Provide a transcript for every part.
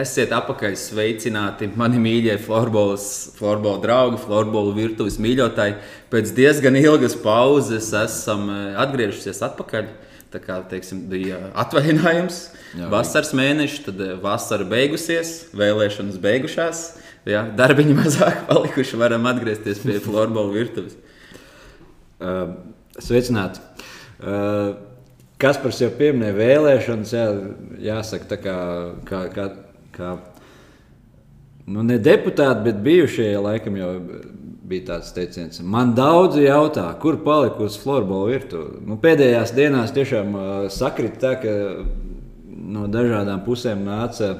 Esiet apakaļ sveicināti, mani mīļie florbola draugi, florbola virtuves mīļotāji. Pēc diezgan ilgas pauzes esam eh, atgriežušies atpakaļ. Tā kā teiksim, bija atvaļinājums, Jā, vasaras mēnesis, tad eh, vasara beigusies, vēlēšanas beigušās. Jā, darbiņi mazāk palikuši, varam atgriezties pie florbola virtuves. Uh, sveicināti! Uh, Kaspars jau pieminēja vēlēšanas, jā, jāsaka, tā kā, kā, kā kā nu, ne deputāti, bet bijušie laikam jau bija tāds teiciens. Man daudzi jautā, kur palikusi florbola virtuve. Nu, pēdējās dienās tiešām uh, sakrita tā, ka no dažādām pusēm nāca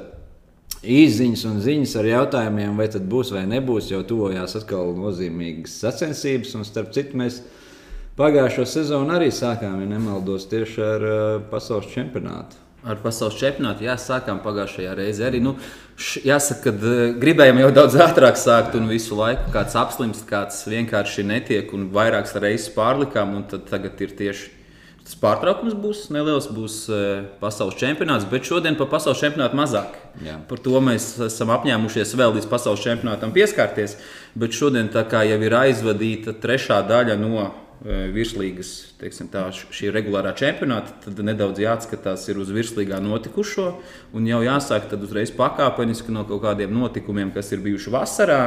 izziņas un ziņas ar jautājumiem, vai tas būs vai nebūs. Jau tuvojās atkal nozīmīgas sacensības, un starp citu mēs pagājušo sezonu arī sākām, ja nemaldos, tieši ar uh, pasaules čempionātu ar pasaules čempionātu. Jā, sākām pagājušajā reizē arī. Nu, š, jāsaka, ka uh, gribējām jau daudz ātrāk sākt, un visu laiku kāds apslimst, kāds vienkārši netiek, un vairākas reizes pārlikām. Tagad ir tieši tas pārtraukums, būs neliels, būs uh, pasaules čempionāts, bet šodien par pasaules čempionātu mazāk. Jā. Par to mēs esam apņēmušies vēl līdz pasaules čempionātam pieskarties. Bet šodien, kā jau ir aizvadīta trešā daļa no Eh, virslīgas, teiksim, tā, šī regulārā čempionāta, tad nedaudz jāatskatās uz virslīgā notikušo. Un jau jāsāk uzreiz pakāpeniski no kaut kādiem notikumiem, kas ir bijuši vasarā.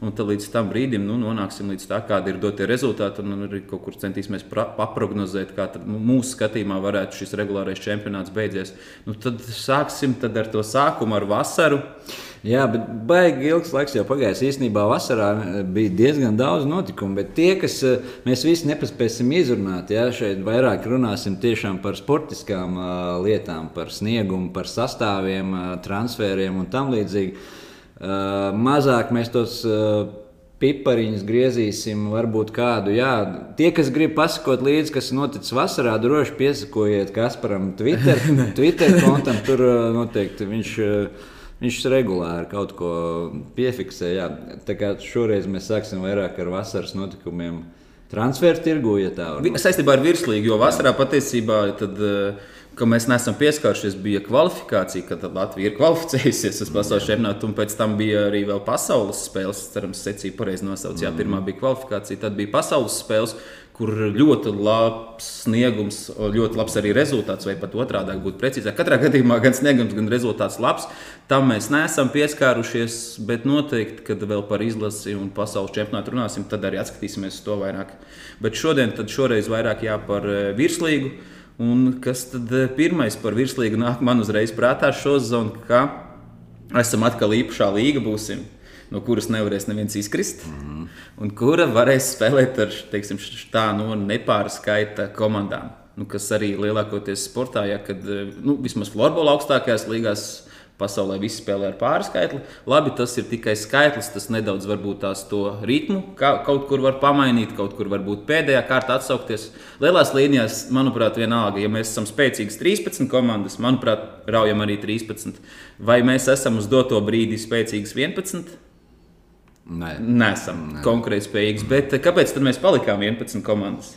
Un tad līdz tam brīdim nu, nonāksim līdz tā, kāda ir dotie rezultāti. Un arī kaut kur centīsimies paprognozēt, kā tad, nu, mūsu skatījumā varētu šis regulārais čempionāts beigties. Nu, tad sāksim tad ar to sākumu, ar vasaru. Jā, bet baigi ilgs laiks jau pagājis. Īsnībā vasarā bija diezgan daudz notikumu, bet tie, kas eh, mēs visi nepaspēsim izrunāt, jā, šeit vairāk runāsim tiešām par sportiskām uh, lietām, par sniegumu, par sastāviem, uh, transferiem un tam līdzīgi. Uh, mazāk mēs tos uh, pipariņus griezīsim, varbūt kādu. Jā, tie, kas grib pasakot līdzi, kas noticis vasarā, droši piesakojiet Kasparam Twitter, Twitter kontam. Tur noteikti viņš. Viņš regulāri kaut ko piefiksē. Jā. Tā kā šoreiz mēs sāksim vairāk ar vasaras notikumiem. Transferu tirgu, ja tā var. Saistībā ar virslīgu, jo vasarā patiesībā tad, ka mēs neesam pieskārušies, bija kvalifikācija, kad Latvija ir kvalificējusies uz pasaules čempionātu, un pēc tam bija arī vēl pasaules spēles. Cerams, secīja pareizi nosaukt. Jā, pirmā bija kvalifikācija, tad bija pasaules spēles, kur ļoti labs sniegums, ļoti labs arī rezultāts, vai pat otrādi būtu precīzāk. Katrā gadījumā gan sniegums, gan rezultāts labs. Tam mēs neesam pieskārušies, bet noteikti, kad vēl par izlasi un pasaules čempionātu runāsim, tad arī atskatīsimies to vairāk. Bet šodien, tad šoreiz vairāk jā par eh, virslīgu. Un kas tad eh, pirmais par virslīgu nāk man uzreiz prātā šo zonu, ka esam atkal īpašā līga būsim, no kuras nevarēs neviens izkrist. Mm -hmm. Un kura varēs spēlēt ar teiksim, tā no nepārskaita komandām. Nu, kas arī lielākoties sportā, ja kad eh, nu, vismaz florbola augstākajās līgās pasaulē visi spēlē ar pārskaitli. Labi, tas ir tikai skaitlis, tas nedaudz varbūt tās to ritmu kā, kaut kur var pamainīt, kaut kur varbūt pēdējā kārtā atsaukties. Lielās līnijās, manuprāt, vienalga, ja mēs esam spēcīgas 13 komandas, manuprāt, raujam arī 13. Vai mēs esam uz doto brīdi spēcīgas 11? Nē, nesam Nē. konkurētspējīgas. Bet kāpēc tad mēs palikām 11 komandas?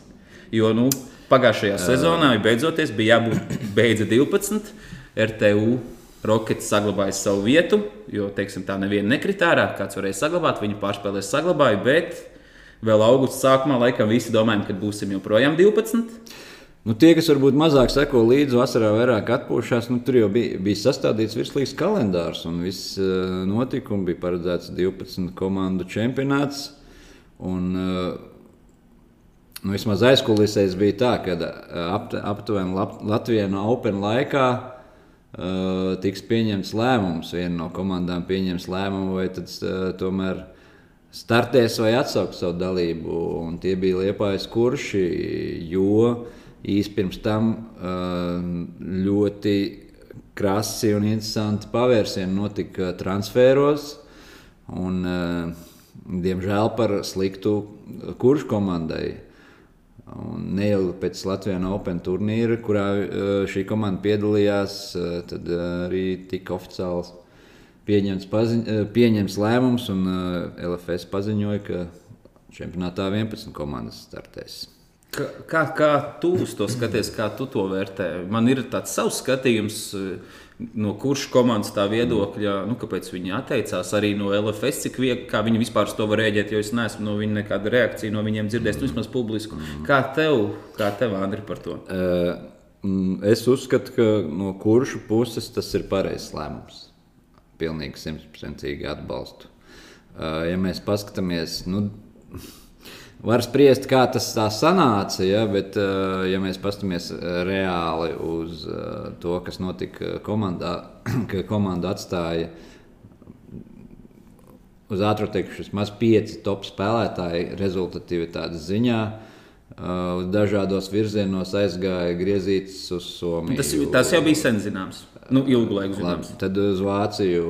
Jo nu, pagājušajā sezonā beidzoties bija jābūt beidza 12. RTU Rockets saglabāja savu vietu, jo teiksim, tā neviena nekritārā, kāds varēja saglabāt, viņi pārspēlēs, saglabāja, bet vēl augusta sākumā laikam visi domājam, ka būsim joprojām 12. Nu, tie, kas varbūt mazāk seko līdzi vasarā, vairāk atpūšās, nu, tur jau bija, bija sastādīts virslīgs kalendārs, un viss uh, notikumi bija paredzēts 12 komandu čempionāts. Un, uh, nu, vismaz aizkulisēs bija tā, ka uh, aptuveni Latvijā no Open laikā uh, tiks pieņemts lēmums. Viena no komandām pieņems lēmumu, vai tad tomēr startēs vai atsauks savu dalību. Un tie bija liepais kurši, jo īsi pirms tam uh, ļoti krasi un interesanti pavērsieni notika transferos. Un, uh, diemžēl par sliktu kuršu komandai. Un neilgi pēc Latvijas Open turnīra, kurā eh, šī komanda piedalījās, tad arī tika oficiāls pieņemts, paziņ, pieņemts lēmums, un LFS paziņoja, ka čempionātā 11 komandas startēs. Kā, kā, tu to skaties, kā tu to vērtē? Man ir tāds savs skatījums. no kurš komandas tā viedokļa, nu, kāpēc viņi atteicās arī no LFS, cik viegli, kā viņi vispār uz to var rēģēt, jo es neesmu no viņiem nekādu reakciju no viņiem dzirdējis, nu, vismaz publisku. Kā tev, kā tev, Andri, par to? Uh, es uzskatu, ka no kuršu puses tas ir pareizs lēmums. Pilnīgi simtprocentīgi atbalstu. Uh, ja mēs paskatāmies, nu, Var spriest, kā tas tā sanāca, ja, bet, eh, ja mēs paskatāmies eh, reāli uz eh, to, kas notika komandā, ka komanda atstāja uz ātrāk teikšu, vismaz pieci top spēlētāji rezultatīvitātes ziņā. Uz dažādos virzienos aizgāja griezītas uz Somiju. Tas, tas jau bija sen zināms. Nu, ilgu laiku zināms. Labi, tad uz Vāciju.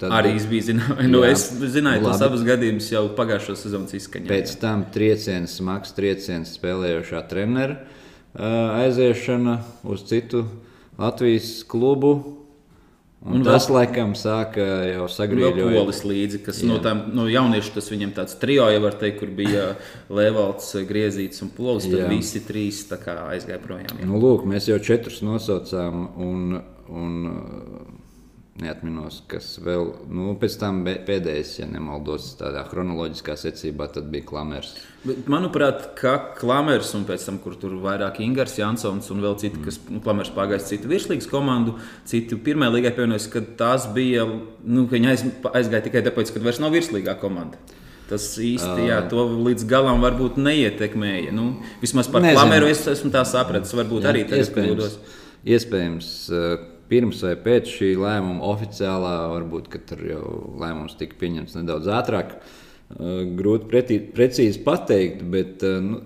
Tad, arī es biju zināms. Nu, es zināju, tos abus gadījumus jau pagājušā sezonas izskaņā. Pēc tam trieciens, smags trieciens spēlējošā trenera aiziešana uz citu Latvijas klubu. Un un tas, vēl, laikam, sāka jau sagriezt. Polis līdzi, kas jā. no tām no jauniešu, tas viņam tāds trijo, ja var teikt, kur bija Levalds, Griezīts un Polis. Tad jā. visi trīs aizgāja projām. Jā. Nu, lūk, mēs jau četrus nosaucām. Un, un uh, neatminos, kas vēl nu, pēc tam pēdējais, ja nemaldos, tādā chronoloģiskā secībā, tad bija Klamers. Bet, manuprāt, ka Klamers un pēc tam, kur tur vairāk Ingūns, Jansons un vēl citi, mm. kas nu, Klamers pagājis citu virslīgas komandu, citu pirmajā līgā pievienojas, ka tās bija, nu, ka viņi aiz, aizgāja tikai tāpēc, ka vairs nav virslīgā komanda. Tas īsti jā, to līdz galam varbūt neietekmēja. Nu, vismaz par Nezinu. Klameru es esmu tā sapratis. Varbūt jā, arī tas kļūdos. Iespējams, pirms vai pēc šī lēmuma oficiālā, varbūt tur jau lēmums tika pieņemts nedaudz ātrāk. Grūti pretī, precīzi pateikt, bet nu,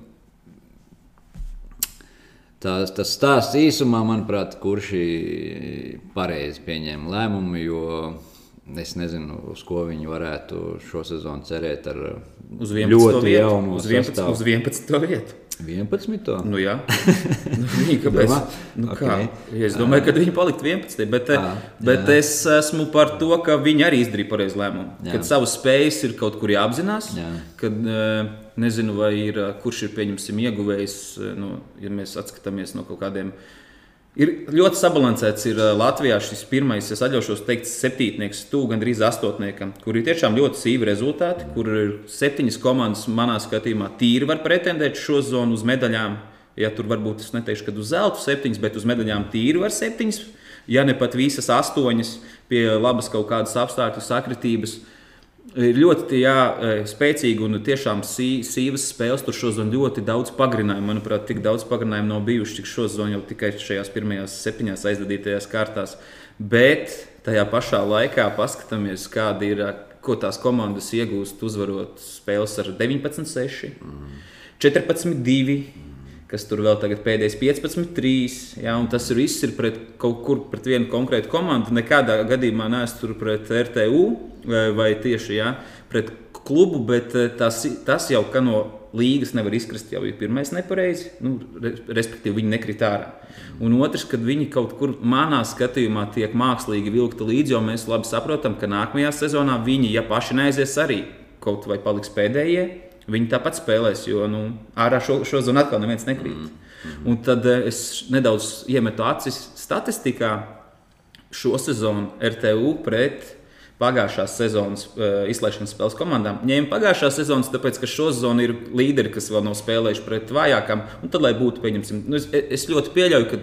tas, tas stāsts īsumā, manuprāt, kurš pareizi pieņēma lēmumu, jo es nezinu, uz ko viņi varētu šo sezonu cerēt ar uz ļoti jaunu uz 11, sastāvu. Uz 11. vietu. 11. Nu, jā, nu, viņi, kāpēc? Nu, okay. kā? Es domāju, ka viņi paliks 11. Bet, à, bet jā. es esmu par to, ka viņi arī izdarīja pareizu lēmumu. Jā. Kad savas spējas ir kaut kur jāapzinās, jā. kad nezinu, vai ir kurš ir pieņemsim ieguvējis, nu, ja mēs atskatāmies no kaut kādiem Ir ļoti sabalansēts ir Latvijā šis pirmais, es atļaušos teikt, septītnieks, stūga gandrīz astotniekam, kur ir tiešām ļoti sīvi rezultāti, kur ir septiņas komandas, manā skatījumā, tīri var pretendēt šo zonu uz medaļām. Ja tur varbūt es neteikšu, ka uz zelta septiņas, bet uz medaļām tīri var septiņas, ja ne pat visas astoņas pie labas kaut kādas apstākļu sakritības. Uh, ir ļoti jā, e, spēcīgi un tiešām sī, sīvas spēles. Tur šodien ļoti daudz pagarinājumu. Manuprāt, tik daudz pagarinājumu nav bijuši, cik šodien jau tikai šajās pirmajās septiņās aizdadītajās kārtās. Bet tajā pašā laikā paskatāmies, kāda ir, ko tās komandas iegūst, uzvarot spēles ar 19, 6, 14, 2 kas tur vēl tagad pēdējais 15, 3. Ja, tas viss ir pret kaut kur pret vienu konkrētu komandu. Nekādā gadījumā neesmu tur pret RTU vai, vai tieši ja, pret klubu, bet eh, tas, tas jau no līgas nevar izkrist. Jau ir pirmais nepareizi, nu, respektīvi viņi nekrita ārā. Un otrs, kad viņi kaut kur manā skatījumā tiek mākslīgi vilkti līdzi, jo mēs labi saprotam, ka nākamajā sezonā viņi, ja paši neaizies, arī kaut vai paliks pēdējie Viņi tāpat spēlēs, jo nu, ārā šo, šo zonu atkal neviens nekrīt. Mm. Mm. Un tad eh, es nedaudz iemetu acis statistikā šo sezonu RTU pret pagājušās sezonas uh, izslēgšanas spēles komandām. Ņēma pagājušā sezonas, tāpēc, ka šo sezonu ir līderi, kas vēl nav spēlējuši pret vājākām. Un tad, lai būtu, pieņemsim, nu, es, es ļoti pieļauju, ka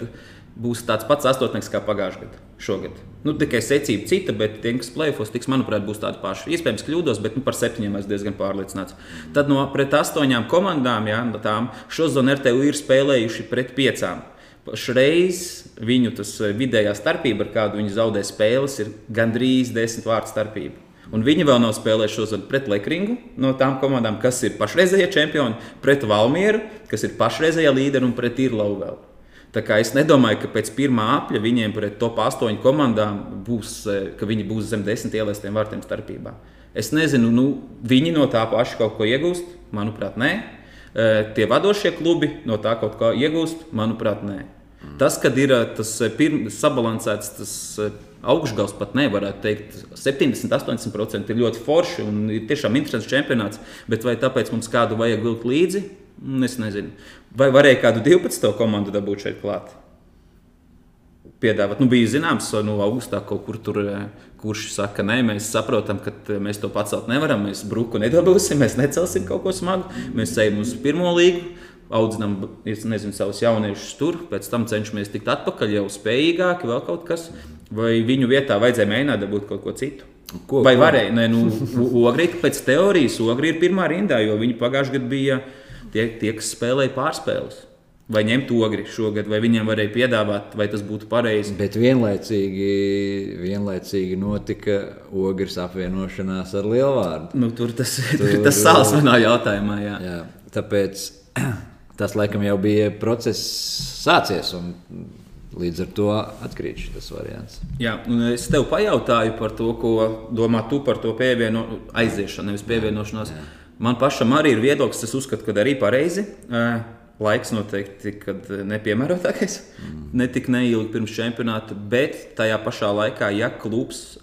būs tāds pats astotnieks kā pagājušajā gadā. Šogad. Nu, tikai secība cita, bet tie, kas plēfos, tiks, manuprāt, būs tādi paši. Iespējams, kļūdos, bet nu, par septiņiem esmu diezgan pārliecināts. Tad no pret astoņām komandām, jā, no tām šodien RTU ir spēlējuši pret piecām. Šreiz viņu eh, vidējā starpība, ar kādu viņi zaudē spēles, ir gandrīz desmit vārdu starpība. Un viņi vēl nav spēlējuši šodien pret Lekringu no tām komandām, kas ir pašreizējie čempioni, pret Valmieru, kas ir pašreizējie līderi un pret Irlau vēl. Es nedomāju, ka pēc pirmā apļa viņiem pret top 8 komandām būs, eh, ka viņi būs zem 10 ielaistiem vārtiem starpībā. Es nezinu, nu, viņi no tā paša kaut ko iegūst. Manuprāt, nē. Eh, tie vadošie klubi no tā kaut ko iegūst. Manuprāt, nē. Mm. Tas, kad ir eh, tas pirm, sabalansēts, tas augšgals pat nevarētu teikt, 70-80% ir ļoti forši un ir tiešām interesants čempionāts. Bet vai tāpēc mums kādu vajag vilkt līdzi? Es nezinu. Vai varēja kādu 12. komandu dabūt šeit klāt? piedāvāt. Nu, bija zināms, no nu, augustā kaut kur tur, eh, kurš saka, nē, mēs saprotam, ka eh, mēs to pacelt nevaram. Mēs bruku nedabūsim, mēs necelsim kaut ko smagu. Mēs ejam uz pirmo līgu. Audzinām, nezinu, savus jauniešus tur, pēc tam cenšamies tikt atpakaļ, jau spējīgāki, vēl kaut kas. Vai viņu vietā vajadzēja mēģināt dabūt kaut ko citu? Ko, Vai varēja? Nē, nu, ogri pēc teorijas, ogri ir pirmā rindā, jo viņi pagājušajā gadā bija tie, tie, kas spēlēja pārspēles. Vai ņemt ogri šogad, vai viņiem varēja piedāvāt, vai tas būtu pareizi. Bet vienlaicīgi, vienlaicīgi notika ogres apvienošanās ar lielvārdu. Nu, tur tas ir tas sāls manā jautājumā. Jā. Jā, tāpēc tas laikam jau bija process sācies. Līdz ar to atkrīt šis variants. Jā, es tev pajautāju par to, ko domā tu par to pievieno, aiziešanu, nevis pievienošanos. Jā, jā. Man pašam arī ir viedoklis, es uzskatu, ka arī pareizi. Laiks noteikti nepiemērotākais, mm. ne tik neilgi pirms čempionāta, bet tajā pašā laikā, ja klubs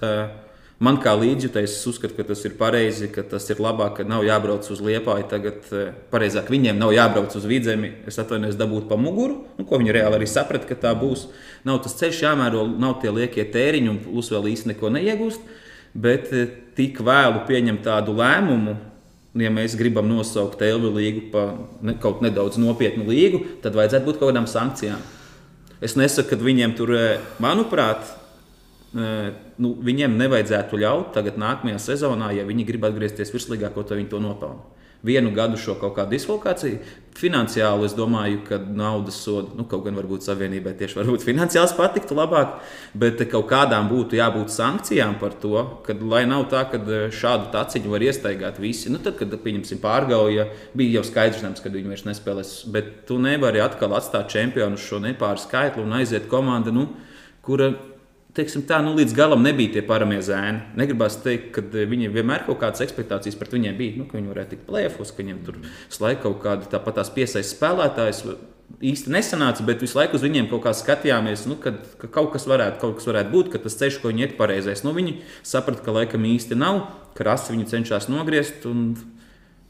man kā līdzjutējs uzskata, ka tas ir pareizi, ka tas ir labāk, ka nav jābrauc uz Liepāju, tagad pareizāk viņiem nav jābrauc uz vidzemi, es atvainojos, dabūt pa muguru, nu, ko viņi reāli arī saprata, ka tā būs. Nav tas ceļš jāmēro, nav tie liekie tēriņi, un plus vēl īsti neko neiegūst, bet tik vēlu pieņemt tādu lēmumu ja mēs gribam nosaukt Elvi līgu par ne, kaut nedaudz nopietnu līgu, tad vajadzētu būt kaut kādām sankcijām. Es nesaku, ka viņiem tur, eh, manuprāt, eh, nu, viņiem nevajadzētu ļaut tagad nākamajā sezonā, ja viņi grib atgriezties virslīgā, ko viņi to nopelna vienu gadu šo kaut kādu dislokāciju. Finansiāli es domāju, ka naudas soda, nu, kaut gan varbūt savienībai tieši varbūt finansiāls patiktu labāk, bet kaut kādām būtu jābūt sankcijām par to, ka, lai nav tā, ka e, šādu taciņu var iestaigāt visi. Nu, tad, kad, pieņemsim, pārgauja, bija jau skaidrs, ka viņi vairs nespēlēs, bet tu nevari atkal atstāt čempionu šo nepāru skaitli un aiziet komanda, nu, kura teiksim, tā, nu, līdz galam nebija tie paramie zēni. Negribās teikt, ka eh, viņiem vienmēr kaut kādas expectācijas pret viņiem bija. Nu, ka viņi varētu tikt plēfos, ka viņiem tur slēdz kaut kāda tāpat tās piesaistes spēlētājs. Īsti nesanāca, bet visu laiku uz viņiem kaut kā skatījāmies, nu, kad, ka kaut kas, varētu, kaut kas varētu būt, ka tas ceļš, ko viņi iet pareizais. Nu, viņi saprata, ka laikam īsti nav, ka rasi viņi cenšas nogriezt. Un,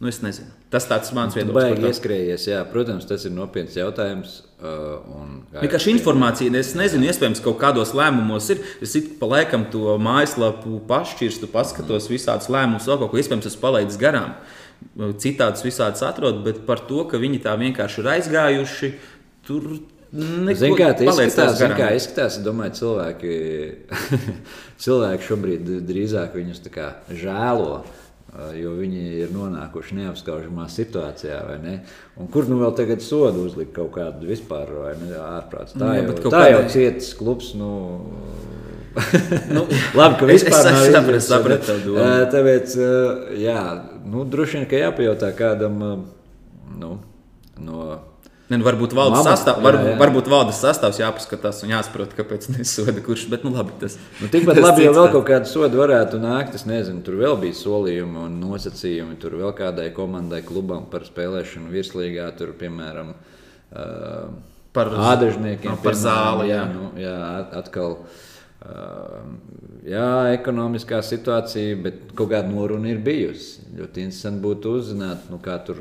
Nu, es nezinu. Tas tāds mans viedoklis. Ir ieskrējies. Jā, protams, tas ir nopietns jautājums. Uh, Vienkārši informācija, es nezinu, iespējams, kaut kādos lēmumos ir. Es pa laikam to mājaslapu pašķirstu, paskatos visādus lēmumus, vēl kaut ko iespējams esmu palaidis garām. Citādus visādus atrodu, bet par to, ka viņi tā vienkārši ir aizgājuši, tur Ziniet, kā tas izskatās, zin, kā izskatās. Es domāju, cilvēki, cilvēki šobrīd drīzāk viņus žēlo. Jo viņi ir nonākuši neapskaužamā situācijā, vai ne? Un kur nu vēl tagad sodu uzlikt kaut kādu vispār? Ārprāts. Tā, Jā, jau, tā kādai... jau cietas klubs. Nu... nu, Labi, ka vispār es, es sapratu, sapratu uh, tāpēc, uh, jā, nu, droši vien, ka jāpajautā kādam nu, no Ne, nu, varbūt valdes sastāvs, var, jā, jā. varbūt valdes sastāvs jāpaskatās un jāsaprot, kāpēc nesoda kurš. Bet, nu, labi, tas, nu, tikpat labi, ja vēl kaut kāda soda varētu nākt. Es nezinu, tur vēl bija solījumi un nosacījumi. Tur vēl kādai komandai, klubam par spēlēšanu virslīgā, tur, piemēram, uh, par ādažniekiem, no, par piemēram, zāli. Jā, nu, jā atkal. Uh, jā, ekonomiskā situācija, bet kaut kāda noruna ir bijusi. Ļoti interesanti būtu uzzināt, nu, kā tur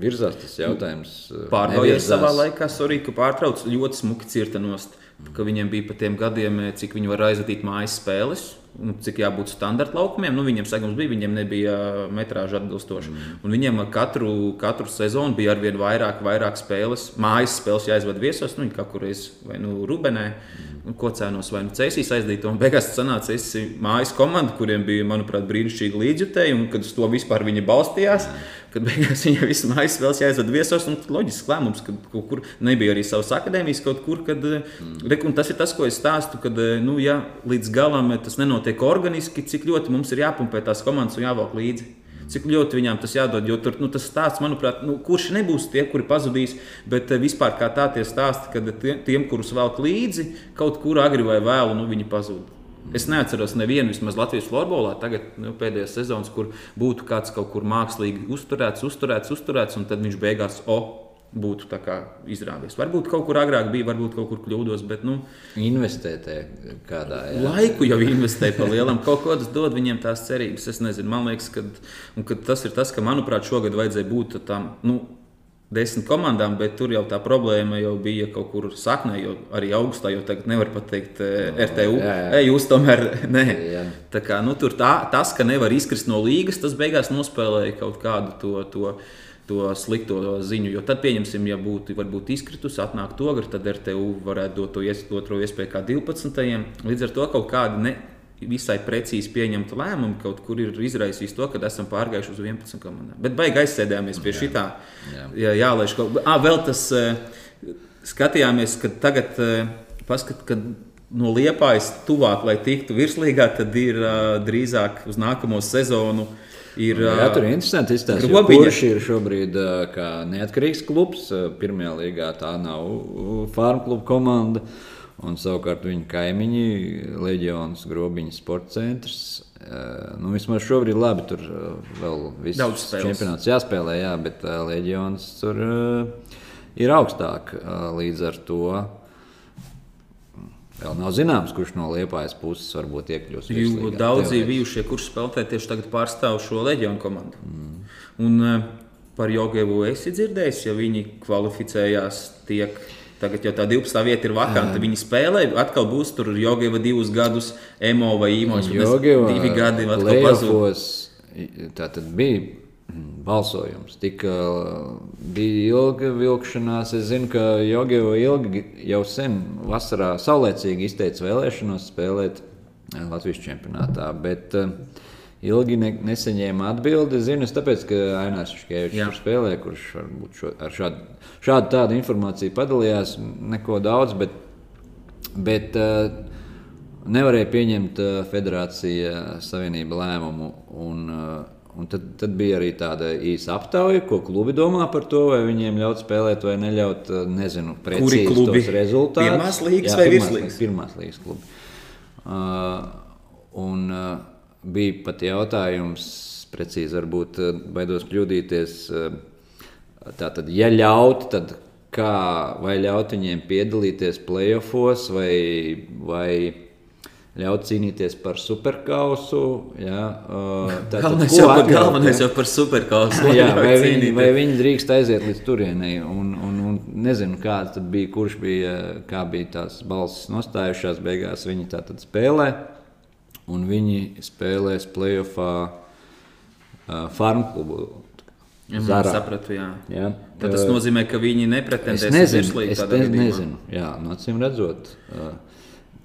virzās tas jautājums. Eh, Pārgājies savā laikā, sorry, ka pārtrauc ļoti smuki cirta nost. Ka viņiem bija pa tiem gadiem, eh, cik viņi var aizvadīt mājas spēles, nu, cik jābūt standarta laukumiem. Nu, viņiem segums bija, viņiem nebija metrāža atbilstoša. Mm. Un viņiem katru, katru sezonu bija arvien vairāk, vairāk spēles. Mājas spēles jāizvada viesos, nu, kā kurreiz vai nu Rubenē. Mm. Ko cēnos vai nu Cēsīs aizdīt. Un beigās sanāca, es mājas komanda, kuriem bija, manuprāt, brīnišķīgi līdzjutēji, un kad uz to vispār viņi balstījās. Mm kad beigās viņa visu mājas vēl jāizved viesos. Loģisks lēmums, ka kaut kur nebija arī savas akadēmijas, kaut kur. Kad, mm. Tas ir tas, ko es stāstu, kad nu, ja, līdz galam tas nenotiek organiski, cik ļoti mums ir jāpumpē tās komandas un jāvelk līdzi. Cik ļoti viņām tas jādod, jo tur nu, tas stāsts, manuprāt, nu, kurš nebūs tie, kuri pazudīs, bet vispār kā tā tie stāsti, kad tiem, kurus velk līdzi, kaut kur agri vai vēlu, nu, viņi pazūd. Es neatceros nevienu vismaz Latvijas florbolā, tagad nu, pēdējās sezonas, kur būtu kāds kaut kur mākslīgi uzturēts, uzturēts, uzturēts, un tad viņš beigās o, būtu izrāvies. Varbūt kaut kur agrāk bija, varbūt kaut kur kļūdos, bet. Nu, Investēt kādā jā. laiku jau investē pa lielam. Kaut ko tas dod viņiem tās cerības. Es nezinu, man liekas, ka, ka tas ir tas, ka, manuprāt, šogad vajadzēja būt tam. Nu, desmit komandām, bet tur jau tā problēma jau bija kaut kur saknē, jo arī augstā jau tagad nevar pateikt eh, RTU. jā, jā. Ei, jūs tomēr nē. Jā. Tā kā, nu, tur tā, tas, ka nevar izkrist no līgas, tas beigās nospēlēja kaut kādu to. to To slikto ziņu, jo tad, pieņemsim, ja būtu varbūt izkritusi, atnāk to gadu, tad RTU varētu dot to ies, otro iespēju kā 12. Līdz ar to kaut kādi ne, visai precīzi pieņemti lēmumi kaut kur ir izraisījis to, ka esam pārgājuši uz 11 komandām. Bet baigi aizsēdāmies pie šī tā. Jā. Jā, jālaiž kaut kā. Vēl tas skatījāmies, ka tagad paskat, kad no liepājas tuvāk, lai tiktu virslīgā, tad ir drīzāk uz nākamo sezonu. Ir, Jā, tur ir interesanti Grobiņa. kurš ir šobrīd neatkarīgs klubs. Pirmajā līgā tā nav ā, farm kluba komanda. Un savukārt viņa kaimiņi, Leģionas Grobiņas sporta centrs. Nu, vismaz šobrīd labi, tur vēl viss čempionāts jāspēlē, jā, bet ā, Leģionas tur ir augstāk līdz ar to. Vēl nav zināms, kurš no liepājas puses varbūt iekļūs. Jo daudzi bijušie, kurš spēlē tieši tagad pārstāv šo leģionu komandu. Mm. Un par Jogevu esi dzirdējis, ja viņi kvalificējās tiek. Tagad jau tā 12. vieta ir vakanta. Viņi spēlē, atkal būs tur Jogeva divus gadus, Emo vai nezinu, Jogeva Divi gadi atkal pazūd. Tā tad bija mm, balsojums. Tika, bija ilga vilkšanās. Es zinu, ka Jogeva ilgi jau sen vasarā saulēcīgi izteica vēlēšanos spēlēt eh, Latvijas čempionātā. Bet, eh, Ilgi ne, nesaņēma atbildi. Zinu, es tāpēc, ka Ainārs Škēvičs tur spēlē, kurš varbūt šo, ar šādu, šādu tādu informāciju padalījās. Neko daudz, bet, bet uh, nevarēja pieņemt uh, federācija savienība lēmumu. Un, uh, un tad, tad bija arī tāda īsa aptauja, ko klubi domā par to, vai viņiem ļaut spēlēt vai neļaut. Nezinu, precīzi klubi? tos rezultātus. Pirmās līgas Jā, vai virslīgas? līgas? Pirmās līgas klubi. Uh, un uh, bija pat jautājums, precīzi varbūt uh, baidos kļūdīties. Uh, tātad, ja ļaut, tad kā vai ļaut viņiem piedalīties playoffs vai, vai ļaut cīnīties par superkausu. Jā, uh, tātad, Galvenais ko jau, par, galvenais jau par superkausu. Jā, vai, viņi, vai viņi drīkst aiziet līdz turienei? Un, un, un nezinu, kāds tad bija, kurš bija, kā bija tās balsis nostājušās. Beigās viņi tā tad spēlē, un viņi spēlēs playoffā uh, farm klubu. Ja, Zarā. sapratu, jā. Ja? Tad tas nozīmē, ka viņi Es nepretendēs uz nezinu, virslīgu es tādā ne, gadījumā. nezinu. Jā, no acīm redzot. Uh,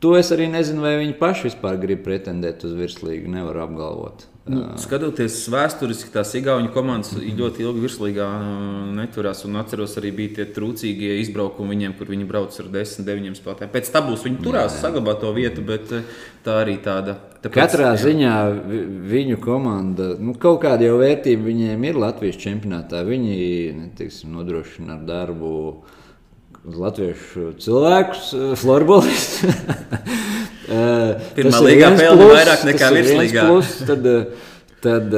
to es arī nezinu, vai viņi paši vispār grib pretendēt uz virslīgu. Nevaru apgalvot. Nu, skatoties vēsturiski, tās Igaunijas komandas ļoti ilgi virslīgā uh, neturās. Un atceros, arī bija tie trūcīgie izbraukumi viņiem, kur viņi brauc ar 10, 9 spēlētājiem. Pēc tam būs viņi turās, saglabā to vietu, bet uh, tā arī tāda. Tāpēc, Katrā jā. ziņā vi- viņu komanda, nu, kaut kāda jau vērtība viņiem ir Latvijas čempionātā. Viņi ne, teiksim, nodrošina ar darbu latviešu cilvēkus, eh, florbolistus. Eh, Pirmā viens pelna vairāk nekā virslīgā. pluss, Tad, eh, tad,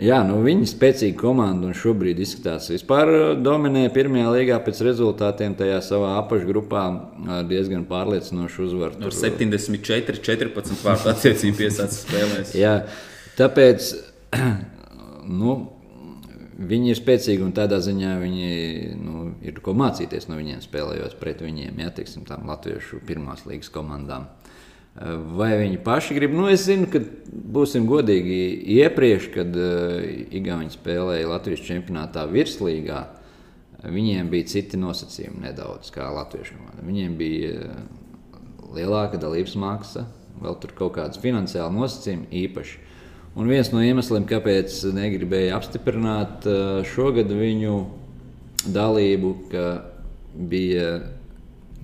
jā, nu, viņi spēcīga komanda un šobrīd izskatās vispār dominē pirmajā līgā pēc rezultātiem tajā savā apakšgrupā ar diezgan pārliecinošu uzvaru. Ar Tur- 74, 14 vārtu attiecību piesācis spēlēs. Jā, tāpēc nu, viņi ir spēcīgi un tādā ziņā viņi nu, ir ko mācīties no viņiem, spēlējot pret viņiem, ja teiksim, tām latviešu pirmās līgas komandām. Vai viņi paši grib? Nu, es zinu, ka būsim godīgi. Iepriekš, kad uh, Igauni spēlēja Latvijas čempionātā virslīgā, viņiem bija citi nosacījumi nedaudz kā latviešu komandai. Viņiem bija uh, lielāka dalības maksa, vēl tur kaut kādas finansiāli nosacījumi īpaši. Un viens no iemesliem, kāpēc negribēja apstiprināt uh, šogad viņu dalību, ka bija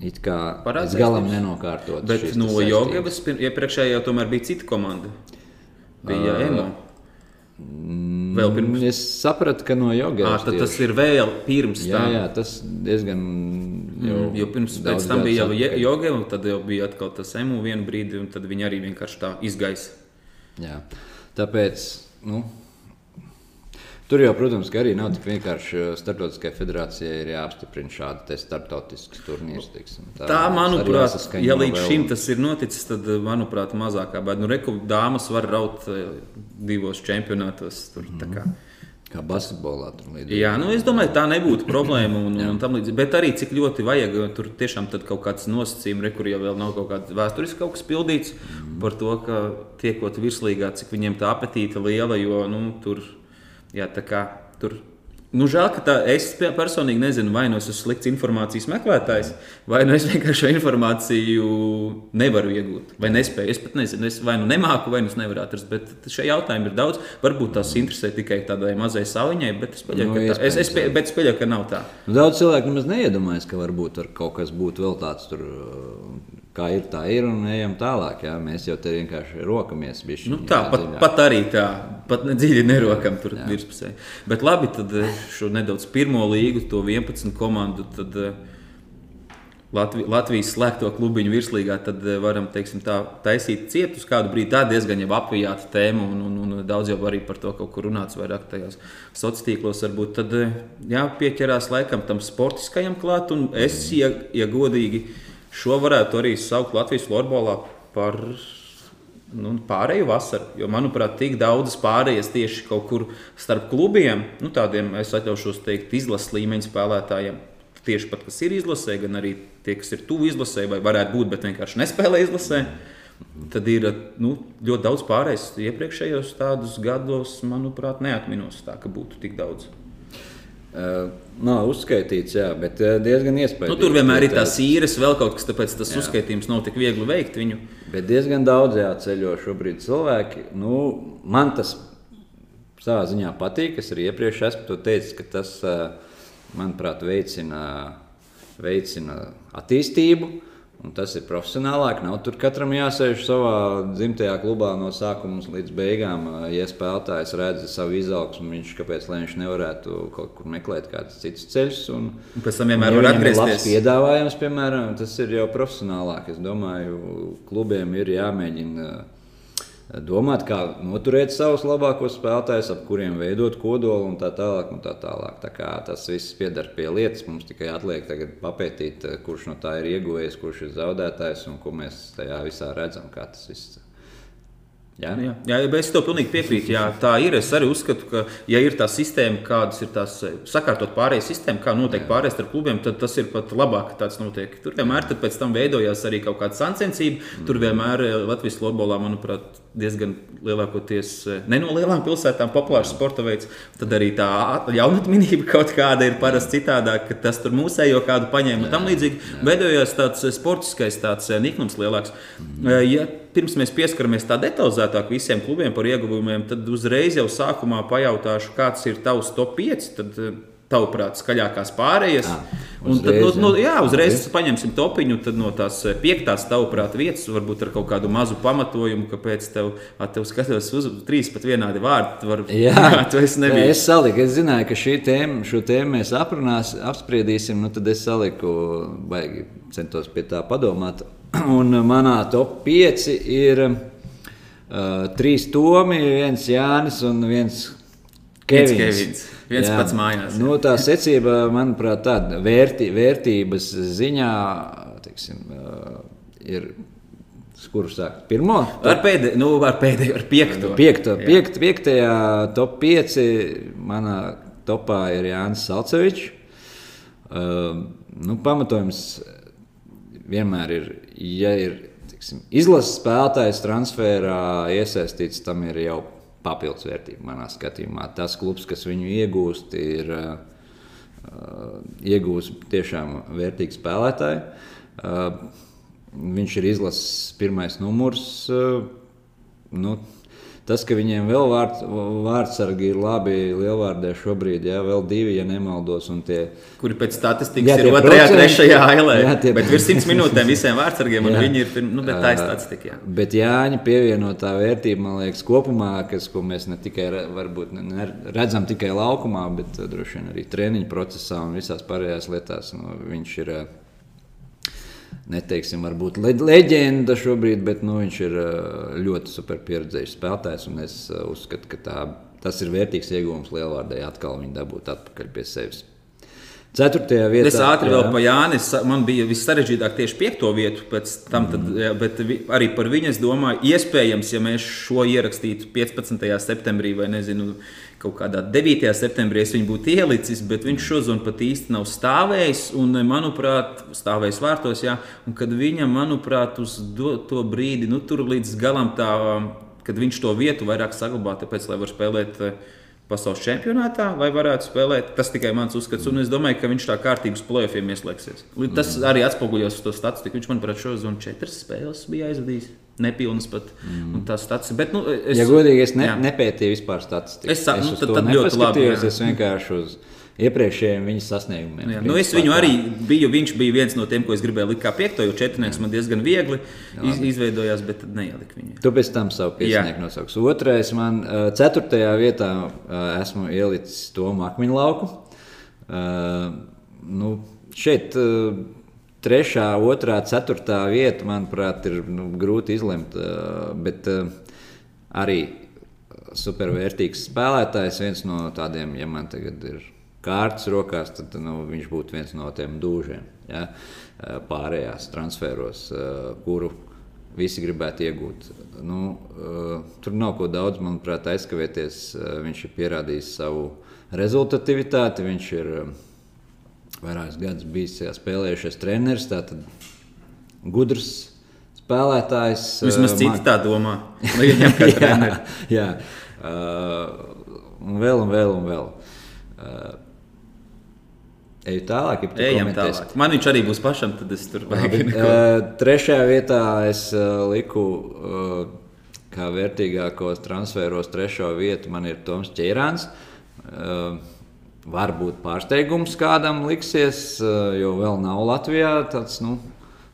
it kā līdz galam nenokārtot. Bet šīs no pir- iepriekšējā jau tomēr bija cita komanda. Bija uh, Emo. Vēl pirms. Es sapratu, ka no À, Jogevas tad tas ir vēl pirms Jā, tam. jā, tas diezgan. Jau Jo pirms tam bija jau un tad jau bija atkal tas emu vienu brīdi, un tad viņi arī vienkārši tā izgaisa. Jā. Tāpēc nu, tur jau, protams, arī nav tik vienkārši. Startautiskajai federācijai ir jāapstiprina šādi turnīrs. Teiksim. Tā, arī manuprāt, ja līdz vēl. šim tas ir noticis, tad, manuprāt, mazākā. Bet, nu, reku, dāmas var raut eh, divos čempionātos. Tur, mm -hmm. Kā basketbolā. Jā, nu es domāju, tā nebūtu problēma. Un, un tam līdzīgi. Bet arī cik ļoti vajag tur tiešām kaut kāds nosacījums, re, kur jau nav kaut kāds vēsturisks kaut kas pildīts mm. par to, ka tiekot virslīgā, cik viņiem tā apetīte liela, jo nu, tur, jā, kā, tur Nu, žēl, ka tā, es personīgi nezinu, vai nu es esmu slikts informācijas meklētājs, vai nu es vienkārši šo informāciju nevaru iegūt, vai nespēju. Es pat nezinu, es vai nu nemāku, vai nu es nevaru atrast. Bet šie jautājumi ir daudz. Varbūt tās interesē tikai tādai mazai saliņai, bet es pieļauju, nu, ka, tā, es, es, pie, bet es pieļauju, ka nav tā. Nu, daudz cilvēku nemaz neiedomājas, ka varbūt kaut kas būtu vēl tāds. Tur kā ir, tā ir un ejam tālāk. Jā. Mēs jau te vienkārši rokamies. Bišķi, nu, tā pat, pat arī tā, pat dziļi nerokam tur virspusē. Bet labi, tad eh, šo nedaudz pirmo līgu, to 11 komandu. Tad, eh, Latvi, Latvijas slēgto klubiņu virslīgā, tad eh, varam teiksim, tā, taisīt cietu uz kādu brīdi. Tā diezgan jau apvijāta tēma, un, un, un daudz jau arī par to kaut kur runāts vairāk tajos sociālos tīklos. Varbūt tad jāpieķerās laikam tam sportiskajam klāt, un es, ja, ja godīgi, Šo varētu arī saukt Latvijas florbolā par nu, pārēju vasaru. Jo, manuprāt, tik daudzas pārējas tieši kaut kur starp klubiem, nu, tādiem, es atļaušos teikt, izlases līmeņa spēlētājiem. Tieši pat kas ir izlasē, gan arī tie, kas ir tuvu izlasē, vai varētu būt, bet vienkārši nespēlē izlasē. Tad ir nu, ļoti daudz pārējais. Iepriekšējos tādus gados, manuprāt, neatminos tā, ka būtu tik daudz. Uh, nav uzskaitīts, jā, bet diezgan iespējams. Nu, tur vienmēr ir tās īres, vēl kaut kas, tāpēc tas jā. uzskaitījums nav tik viegli veikt viņu. Bet diezgan daudz jāceļo šobrīd cilvēki. Nu, man tas savā ziņā patīk. Es arī iepriekš esmu teicis, ka tas, manuprāt, veicina, veicina attīstību. Un tas ir profesionālāk. Nav tur katram jāsēž savā dzimtajā klubā no sākuma līdz beigām. Ja spēlētājs redz savu izaugsmu, viņš kāpēc viņš nevarētu kaut kur meklēt kādus citus ceļus. Un, un pēc tam vienmēr var atgriezties. Piedāvājums, piemēram, tas ir jau profesionālāk. Es domāju, klubiem ir jāmēģina domāt, kā noturēt savus labākos spēlētājus, ap kuriem veidot kodolu un tā tālāk. Un tā tālāk. Tā kā tas viss pieder pie lietas, mums tikai atliek papētīt, kurš no tā ir ieguvējis, kurš ir zaudētājs un ko mēs tajā visā redzam, Jā, jā, jā es tev pilnīgi piekrītu. Jā, tā ir. Es arī uzskatu, ka, ja ir tā sistēma, kādas ir tās eh, sakārtot pārējais sistēma, kā notiek pārējais starp klubiem, tad tas ir pat labāk, ka tāds notiek. Tur vienmēr pēc tam veidojās arī kaut kāda sacensība. Mm. Tur vienmēr eh, Latvijas futbolā, manuprāt, diezgan lielākoties eh, ne no lielām pilsētām populārs sporta veids. Tad arī tā jaunatnība kaut kāda ir parasti citādāk, ka tas tur mūsējo kādu paņēma un tam līdzīgi. Veidojās tāds sportiskais tāds niknums lielāks. Ja pirms mēs pieskaramies tā detalizētāk visiem klubiem par ieguvumiem, tad uzreiz jau sākumā pajautāšu, kāds ir tavs top 5. Tad, eh, Tavuprāt, skaļākās pārējas. Jā, uzreiz, tad, no, no, jā, uzreiz jā. paņemsim topiņu no tās eh, piektās, tavuprāt, vietas, varbūt ar kaut kādu mazu pamatojumu, kāpēc tev, tev skatos uz trīs pat vienādi vārdi. Var, jā, jā esi nebija. Es saliku, es zināju, ka šī tēma, šo tēmu mēs aprunās, apspriedīsim, nu tad es saliku, baigi centos pie tā padomāt. Un manā top 5 ir uh, trīs Tomi, viens Jānis un viens Kevins. Viens, Kevins. Viens jā. pats mājās. Nu, tā secība, manuprāt, tāda vērtī, vērtības ziņā teiksim, ir. Kurš sāk? Pirmo? Ar pēdējo, nu, ar pēdējo, ar piekto. Piekto, piekt, piektajā top 5 manā topā ir Jānis Salcevičs. Uh, nu, pamatojums vienmēr ir, ja ir tiksim, izlases spēlētājs transferā iesaistīts, tam ir jau papildus vērtība manā skatījumā. Tas klubs, kas viņu iegūst, ir uh, iegūst tiešām vērtīgu spēlētāju. Uh, viņš ir izlases pirmais numurs. Uh, nu, Tas, ka viņiem vēl vārds, vārdsargi ir labi lielvārdē šobrīd, jā, vēl divi, ja nemaldos. Tie, Kuri pēc statistikas jā, ir otrajā, trešajā ailē. Jā, tie, bet virs simts minūtēm visiem vārdsargiem, un jā. viņi ir, nu, bet tā ir statistika. Jā. Bet Jāņa pievienotā vērtība, man liekas, kopumā, kas, ko mēs ne tikai varbūt, ne, redzam tikai laukumā, bet droši vien arī treniņu procesā un visās pārējās lietās, nu, viņš ir neteiksim, varbūt leģenda šobrīd, bet nu, viņš ir ļoti super pieredzējis spēlētājs. Es uzskatu, ka tā, tas ir vērtīgs iegūms Lielvārdai atkal viņu dabūt atpakaļ pie sevis. Ceturtajā vietā. Es ātri vēl par Jānis. Man bija vissarežģītāk tieši piekto vietu, tam, tad, mm. jā, bet arī par viņu es domāju, iespējams, ja mēs šo ierakstītu 15. septembrī vai nezinu. Kaut kādā 9. septembrī es viņu būtu ielicis, bet viņš šodien pat īsti nav stāvējis. Un, manuprāt, stāvējis vārtos, jā, un kad viņam, manuprāt, uz do, to brīdi, nu, tur līdz galam tā, kad viņš to vietu vairāk saglabā, tāpēc, lai var spēlēt uh, pasaules čempionātā, lai varētu spēlēt. Tas tikai mans uzskats, un es domāju, ka viņš tā kārtības plēsoņiem ieslēgsies. Tas mm. arī atspoguļos uz to statistiku. Viņš, manuprāt, šo zonu četras spēles bija aizvadījis. Nepilnas pat. Mm. Tas stats, bet, nu, es, ja godīgi, es ne, nepētīju vispār statistiku. Es, es nu, tad, tad ļoti labi. Es vienkārši uz iepriekšējiem viņa sasniegumiem. Jā, nu es viņu arī biju. Viņš bija viens no tiem, ko es gribēju likt kā piekto, jo četrnieks man diezgan viegli iz, izveidojās, bet tad neieliku viņu. Tu pēc tam savu piecinieku nosauks. Otrais man ceturtajā vietā esmu ielicis Tomu Akmeņlauku. Nu, šeit trešā, otrā, ceturtā vieta, manuprāt, ir nu, grūti izlemt. Bet arī supervērtīgs spēlētājs, viens no tādiem, ja man tagad ir kārtas rokās, tad nu, viņš būtu viens no tiem dūžiem. Ja? Pārējās transferos, kuru visi gribētu iegūt. Nu, tur nav ko daudz, manuprāt, aizkavēties. Viņš ir pierādījis savu rezultatīvitāti. Viņš ir vairākus gadus bijis spēlējušies treneris, tātad gudrs spēlētājs. Vismaz citi tā domā. Viņam kā treneris. jā, jā. Uh, un vēl un vēl un vēl. Uh, Eju tālāk, ja Ejam tālāk. Man viņš arī būs pašam, tad es tur baigšu. Uh, trešajā vietā es uh, liku uh, kā vērtīgākos transferos trešo vietu. Man ir Toms Čērāns. Uh, varbūt pārsteigums kādam liksies, uh, jo vēl nav Latvijā tāds nu,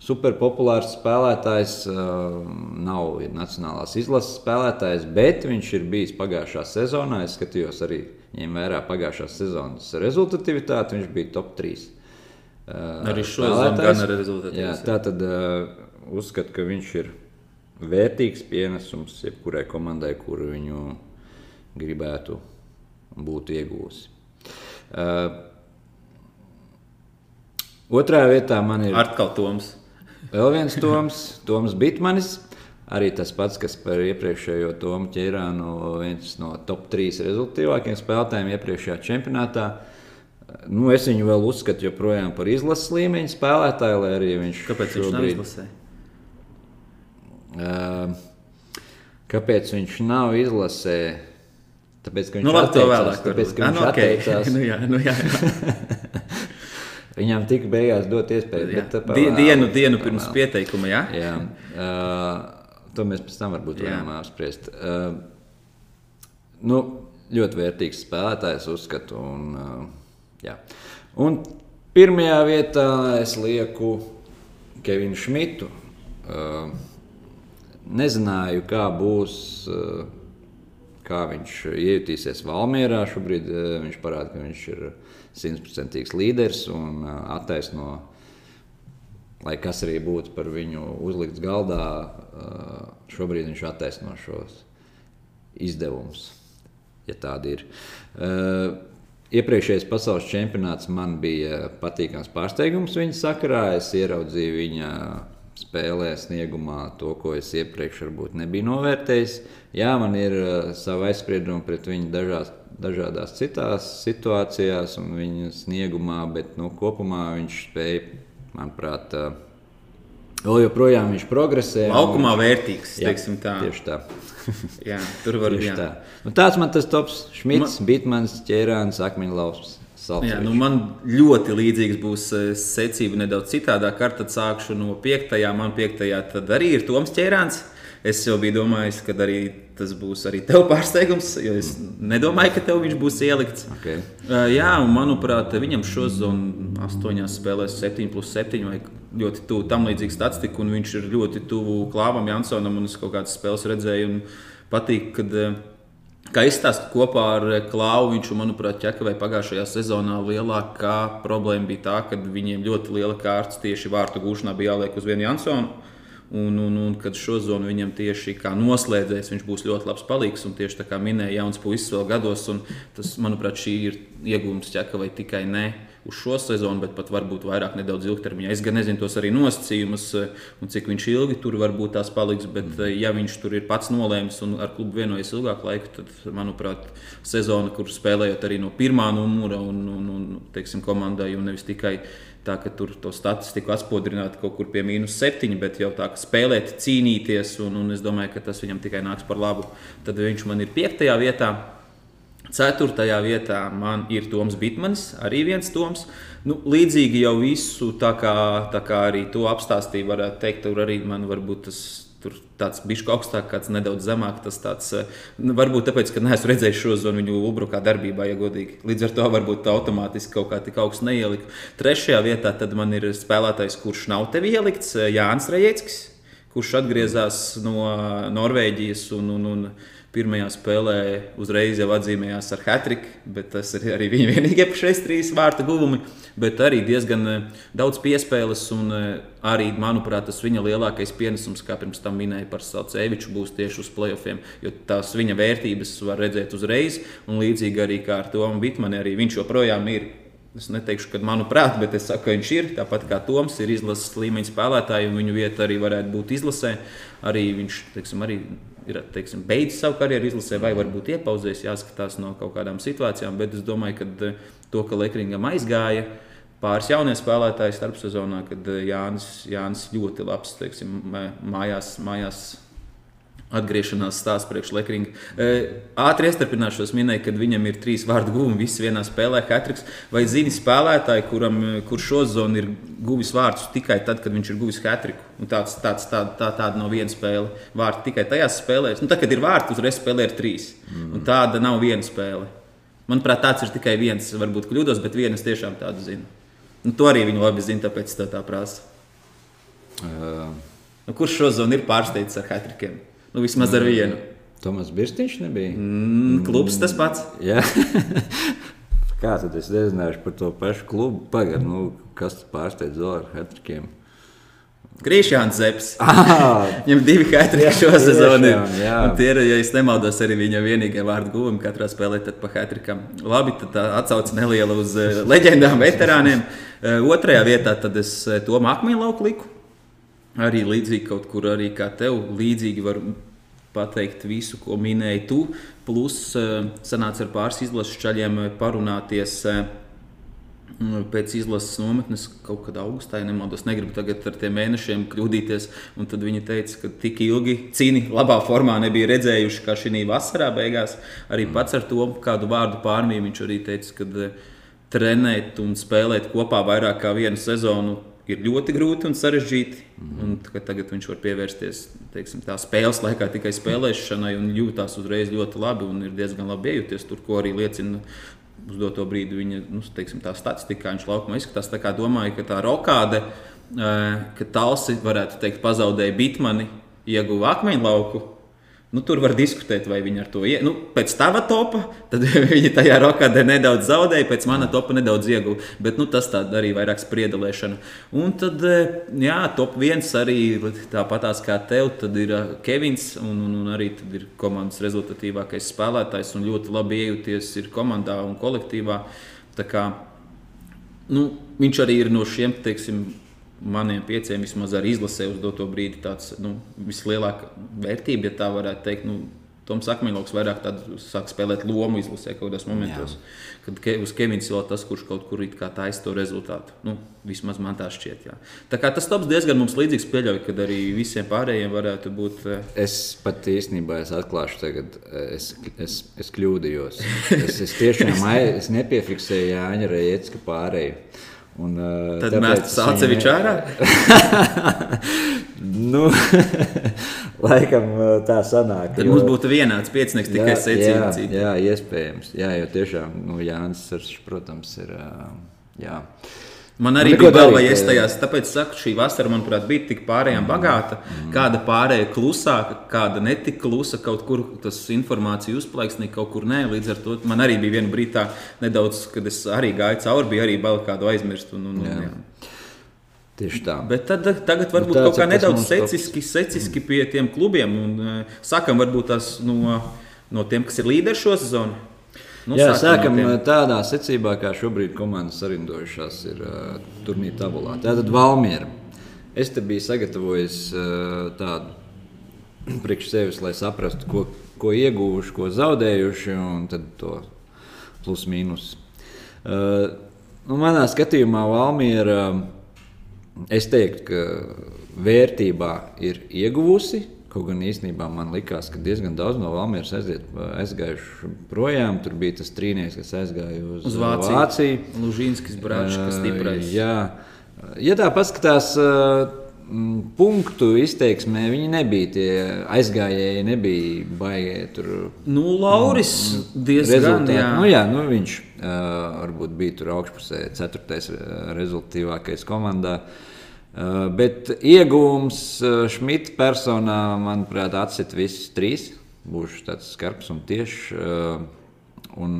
superpopulārs spēlētājs. Uh, nav nacionālās izlases spēlētājs, bet viņš ir bijis pagājušā sezonā. Es skatījos arī ņem vērā pagājušās sezonas rezultatīvitāti, viņš bija top 3. Uh, arī šodien gan ar rezultātu. Tā tad uzskatu, ka viņš ir vērtīgs pienesums jebkurai komandai, kuru viņu gribētu būt iegūsi. Uh, otrā vietā man ir Artkal Toms. Vēl viens Toms, Toms Bitmanis. Arī tas pats, kas par iepriekšējo Tomu ķērānu, viens no top 3 rezultātīvākajiem spēlētājiem iepriekšējā čempionātā. Nu, es viņu vēl uzskatu joprojām par izlases līmeņa spēlētāju, lai arī viņš. Kāpēc šobrīd... viņš nav izlasē? Uh, kāpēc viņš nav izlasē? Tāpēc, ka viņš nu, labi, atteicās, tāpēc, ka ah, viņš nu, okay. atteicās. nu, jā, nu, jā, jā. Viņam tika beigās dot iespēju. Bet, dienu, dienu pirms pieteikuma, jā? jā. Uh, To mēs pēc tam varbūt varam apspriest. Uh, nu, ļoti vērtīgs spēlētājs, uzskatu. Un, uh, jā. un pirmajā vietā es lieku Kevinu Šmitu. Uh, nezināju, kā būs. Uh, Kā viņš iejutīsies Valmjerā. Šobrīd uh, viņš parāda, ka viņš ir simtprocentīgs līderis un uh, attaisno uh, lai kas arī būtu par viņu uzlikts galdā, šobrīd viņš attaisno šos izdevumus, ja tādi ir. Iepriekšējais pasaules čempionāts man bija patīkams pārsteigums viņa sakarā. Es ieraudzīju viņa spēlē, sniegumā to, ko es iepriekš varbūt nebiju novērtējis. Jā, man ir uh, sava aizsprieduma pret viņu dažās, dažādās citās situācijās un viņa sniegumā, bet nu, kopumā viņš spēja manuprāt, vēl joprojām viņš progresē. Laukumā viņš, vērtīgs, jā, teiksim tā. Tieši tā. jā, tur var būt. Tā. Nu, tāds man tas tops. Šmits, man... Bitmans, Ķērāns, Akmeņlaups. Jā, nu man ļoti līdzīgs būs secība nedaudz citādā. Tad sākšu no piektajā. Man piektajā arī ir Toms Ķērāns. Es jau biju domājis, ka arī tas būs arī tev pārsteigums, jo es nedomāju, ka tev viņš būs ielikts. Okay. Uh, jā, un manuprāt, viņam šo zonu astoņās spēlēs, 7 plus 7 vai ļoti tuvu tam līdzīga statistika, un viņš ir ļoti tuvu Klāvam Jansonam, un es kaut kādas spēles redzēju, un patīk, kad, kā izstāst kopā ar Klāvu, viņš, manuprāt, ķekavēja pagājušajā sezonā lielākā problēma bija tā, ka viņiem ļoti liela kārtas tieši vārtu gūšanā bija jāliek uz vienu Jansonu. Un, un, un kad šo zonu viņam tieši kā noslēdzējs, viņš būs ļoti labs palīgs. Un tieši tā kā minēja, jauns puisis vēl gados. Tas, manuprāt, šī ir iegūms ķekavai tikai ne uz šo sezonu, bet pat varbūt vairāk nedaudz ilgtermiņā. Es gan nezinu tos arī nosacījumus, un cik viņš ilgi tur varbūt tās paliks. Bet, ja viņš tur ir pats nolēmis un ar klubu vienojas ilgāku laiku, tad, manuprāt, sezona, kur spēlējot arī no pirmā numura un, un, un teiksim, komandai, un nevis tikai tā, ka tur to statistiku atspodrinātu kaut kur pie mīnus septiņi, bet jau tā, ka spēlēt, cīnīties, un, un es domāju, ka tas viņam tikai nāks par labu. Tad viņš man ir piektajā vietā. Ceturtajā vietā man ir Toms Bitmanis, arī viens Toms. Nu, līdzīgi jau visu, tā kā, tā kā arī to apstāstīju, varētu teikt, tur arī man varbūt tas Tur tāds bišķi augstāk, kāds nedaudz zemāk. Tas tāds, nu, varbūt tāpēc, ka neesmu redzējis šo zonu viņu ubrukā darbībā, ja godīgi. Līdz ar to varbūt tā automātiski kaut kā tik augsts neielika. Trešajā vietā man ir spēlētājs, kurš nav tev ielikts, Jānis Rejeckis, kurš atgriezās no Norvēģijas un, un, un Pirmajā spēlē uzreiz jau atzīmējās ar hatriku, bet tas ir arī viņa vienīgie pašais trīs vārtu guvumi. Bet arī diezgan eh, daudz piespēles, un eh, arī, manuprāt, tas viņa lielākais pienesums, kā pirms tam minēja par Salceviču, būs tieši uz playoffiem. Jo tās viņa vērtības var redzēt uzreiz, un līdzīgi arī kā ar Tomu Bitmanu, arī viņš joprojām ir Es neteikšu, ka manuprāt, bet es saku, ka viņš ir. Tāpat kā Toms ir izlases līmeņa spēlētājs, un viņu vieta arī varētu būt izlasē. Arī viņš teiksim, arī ir teiksim, beidzis savu karjeru izlasē, vai varbūt iepauzējis, jāskatās no kaut kādām situācijām. Bet es domāju, ka eh, to, ka Lekringam aizgāja pāris jaunie spēlētāji starpsezonā, kad eh, Jānis, Jānis ļoti labs teiksim, mājās. mājās atgriešanās stāsts priekš Lekringa. Ātri iestarpināšos, minēju, ka viņam ir trīs vārdu guvumi, visi vienā spēlē, hatriks. Vai zini spēlētāju, kuram, kurš šo zonu ir guvis vārdus tikai tad, kad viņš ir guvis hatriku? Un tāds, tāds, tā, tā, tāda nav viena spēle. Vārti tikai tajās spēlēs. Nu, tad, kad ir vārti, uzreiz spēlē ar trīs. Mm. Un tāda nav viena spēle. Manuprāt, tāds ir tikai viens. Varbūt kļūdos, bet viens tiešām tādu zinu. Nu, to arī viņi labi zina, tāpēc tā, tā prasa. Uh. Nu, kurš šo zonu ir pārsteidzis ar hatrikiem? Nu, vismaz ar vienu. Tomas Birstīņš nebija. Mm, klubs tas pats. Jā. Kā tad es nezināšu par to pašu klubu? Pagaidā, nu, kas pārsteidz Zoru Hatrikiem? Krišjāns Zepsi. Ah. Viņam divi hatriki šo sezonu. Tie ir, ja es nemaldos, arī viņa vienīgie vārdu guvumi katrā spēlē pa hatrikam. Labi, tad atsauc neliela uz eh, leģendām, veterāniem. Eh, otrajā vietā tad es eh, to Makmīnu lauku liku. Arī līdzīgi kaut kur arī kā tev, līdzīgi var pateikt visu, ko minēji tu. Plus eh, sanāca ar pāris izlases čaļiem eh, parunāties. Eh, pēc izlases nometnes kaut kad augustā, ja nemaldos, negribu tagad ar tiem mēnešiem kļūdīties. Tad viņi teica, ka tik ilgi cīni labā formā nebija redzējuši, kā šī vasarā beigās. Arī pats ar to kādu vārdu pārmīju viņš arī teica, ka trenēt un spēlēt kopā vairāk kā vienu sezonu ir ļoti grūti un sarežģīti. Mm. Un, tagad viņš var pievērsties teiksim, tā spēles laikā tikai spēlēšanai un jūtas uzreiz ļoti labi un ir diezgan labi iejuties tur, ko arī liecina. Uz doto brīdi viņa nu, teiksim, statistika, viņš laukumā izskatās. Tā kā domāju, ka tā rokāde, ka Talsi varētu teikt, pazaudēja Bitmani, ieguva akmeņu lauku Nu, tur var diskutēt, vai viņi ar to ir. Nu, pēc tava topa, tad viņi tajā rokādē nedaudz zaudēja, pēc mana topa nedaudz ieguva. Bet nu, tas arī vairāk spriedelēšana. Un tad, eh, jā, top viens arī tāpatās kā tev, tad ir eh, Kevins, un, un, un arī ir komandas rezultatīvākais spēlētājs, un ļoti labi iejuties ir komandā un kolektīvā. Tā kā, nu, viņš arī ir no šiem, teiksim, maniem pieciem vismaz arī izlasē uz doto brīdi tāds nu, vislielākā vērtība, ja tā varētu teikt. Nu, Toms Akmeņoks vairāk sāk spēlēt lomu izlasē kaut kādos momentos. Jā. Kad ke, uz Kevins vēl tas, kurš kaut kur taisa to rezultātu. Nu, vismaz man tā šķiet. Jā. Tā kā tas tops diezgan mums līdzīgs pieļauj, kad arī visiem pārējiem varētu būt. Eh, es pat īstenībā es atklāšu tagad, eh, es, es, es kļūdījos. Es, es tiešām es nepiefiksēju Jāņa Reitska pārēju. Un, uh, Tad mēs tam atsevišķi ārā. nu, laikam tā sanāk. Tad jo... mums būtu vienāds piecinieks, tikai secīgi. Jā, jā, iespējams. Jā, jo tiešām nu, Jānis, protams, ir. Jā. Man arī nu, bija galva, ja es tajās, tāpēc saku, šī vasara, manuprāt, bija tik pārējām mm. bagāta. Mm. Kāda pārējā klusāka, kāda netika klusa, kaut kur tas informācija uzplaiksnīja, kaut kur nē. Līdz ar to man arī bija viena brīdī, nedaudz, kad es arī gāju cauri, bija arī bail kādu aizmirst. Un, un, jā. Jā. Tieši tā. Bet tad, tagad varbūt tāds kaut kā nedaudz secīgi, secīgi pie tiem klubiem. Un, uh, sākam varbūt tās no, no tiem, kas ir līderi šo sezonu. Nu, Jā, sākam no tiem. tādā secībā, kā šobrīd komandas sarindojušās ir uh, turnīra tabulā. Tātad Valmiera. Es te biju sagatavojis uh, tādu priekš sevis, lai saprastu, ko, ko ieguvuši, ko zaudējuši, un tad to plus mīnus. Uh, nu, manā skatījumā Valmiera, es teiktu, ka vērtībā ir ieguvusi. Kaut gan īstenībā man likās, ka diezgan daudz no Valmieras aiziet, aizgājuši projām. Tur bija tas trīnieks, kas aizgāja uz, Uz Vāciju. Vāciju. Lužīnskis, Bračs, stiprais. Jā, ja tā paskatās. uh, Punktu izteiksmē viņi nebija tie aizgājēji, nebija baigti tur Nu, Lauris diezgan, rezultāti. jā. Nu, jā, nu, viņš uh, varbūt bija tur augšpusē, ceturtais uh, rezultātīvākais komandā. Uh, bet iegūms uh, Šmita personā, manuprāt, atsit visus trīs. Būšu tāds skarbs un tiešs. Uh, un,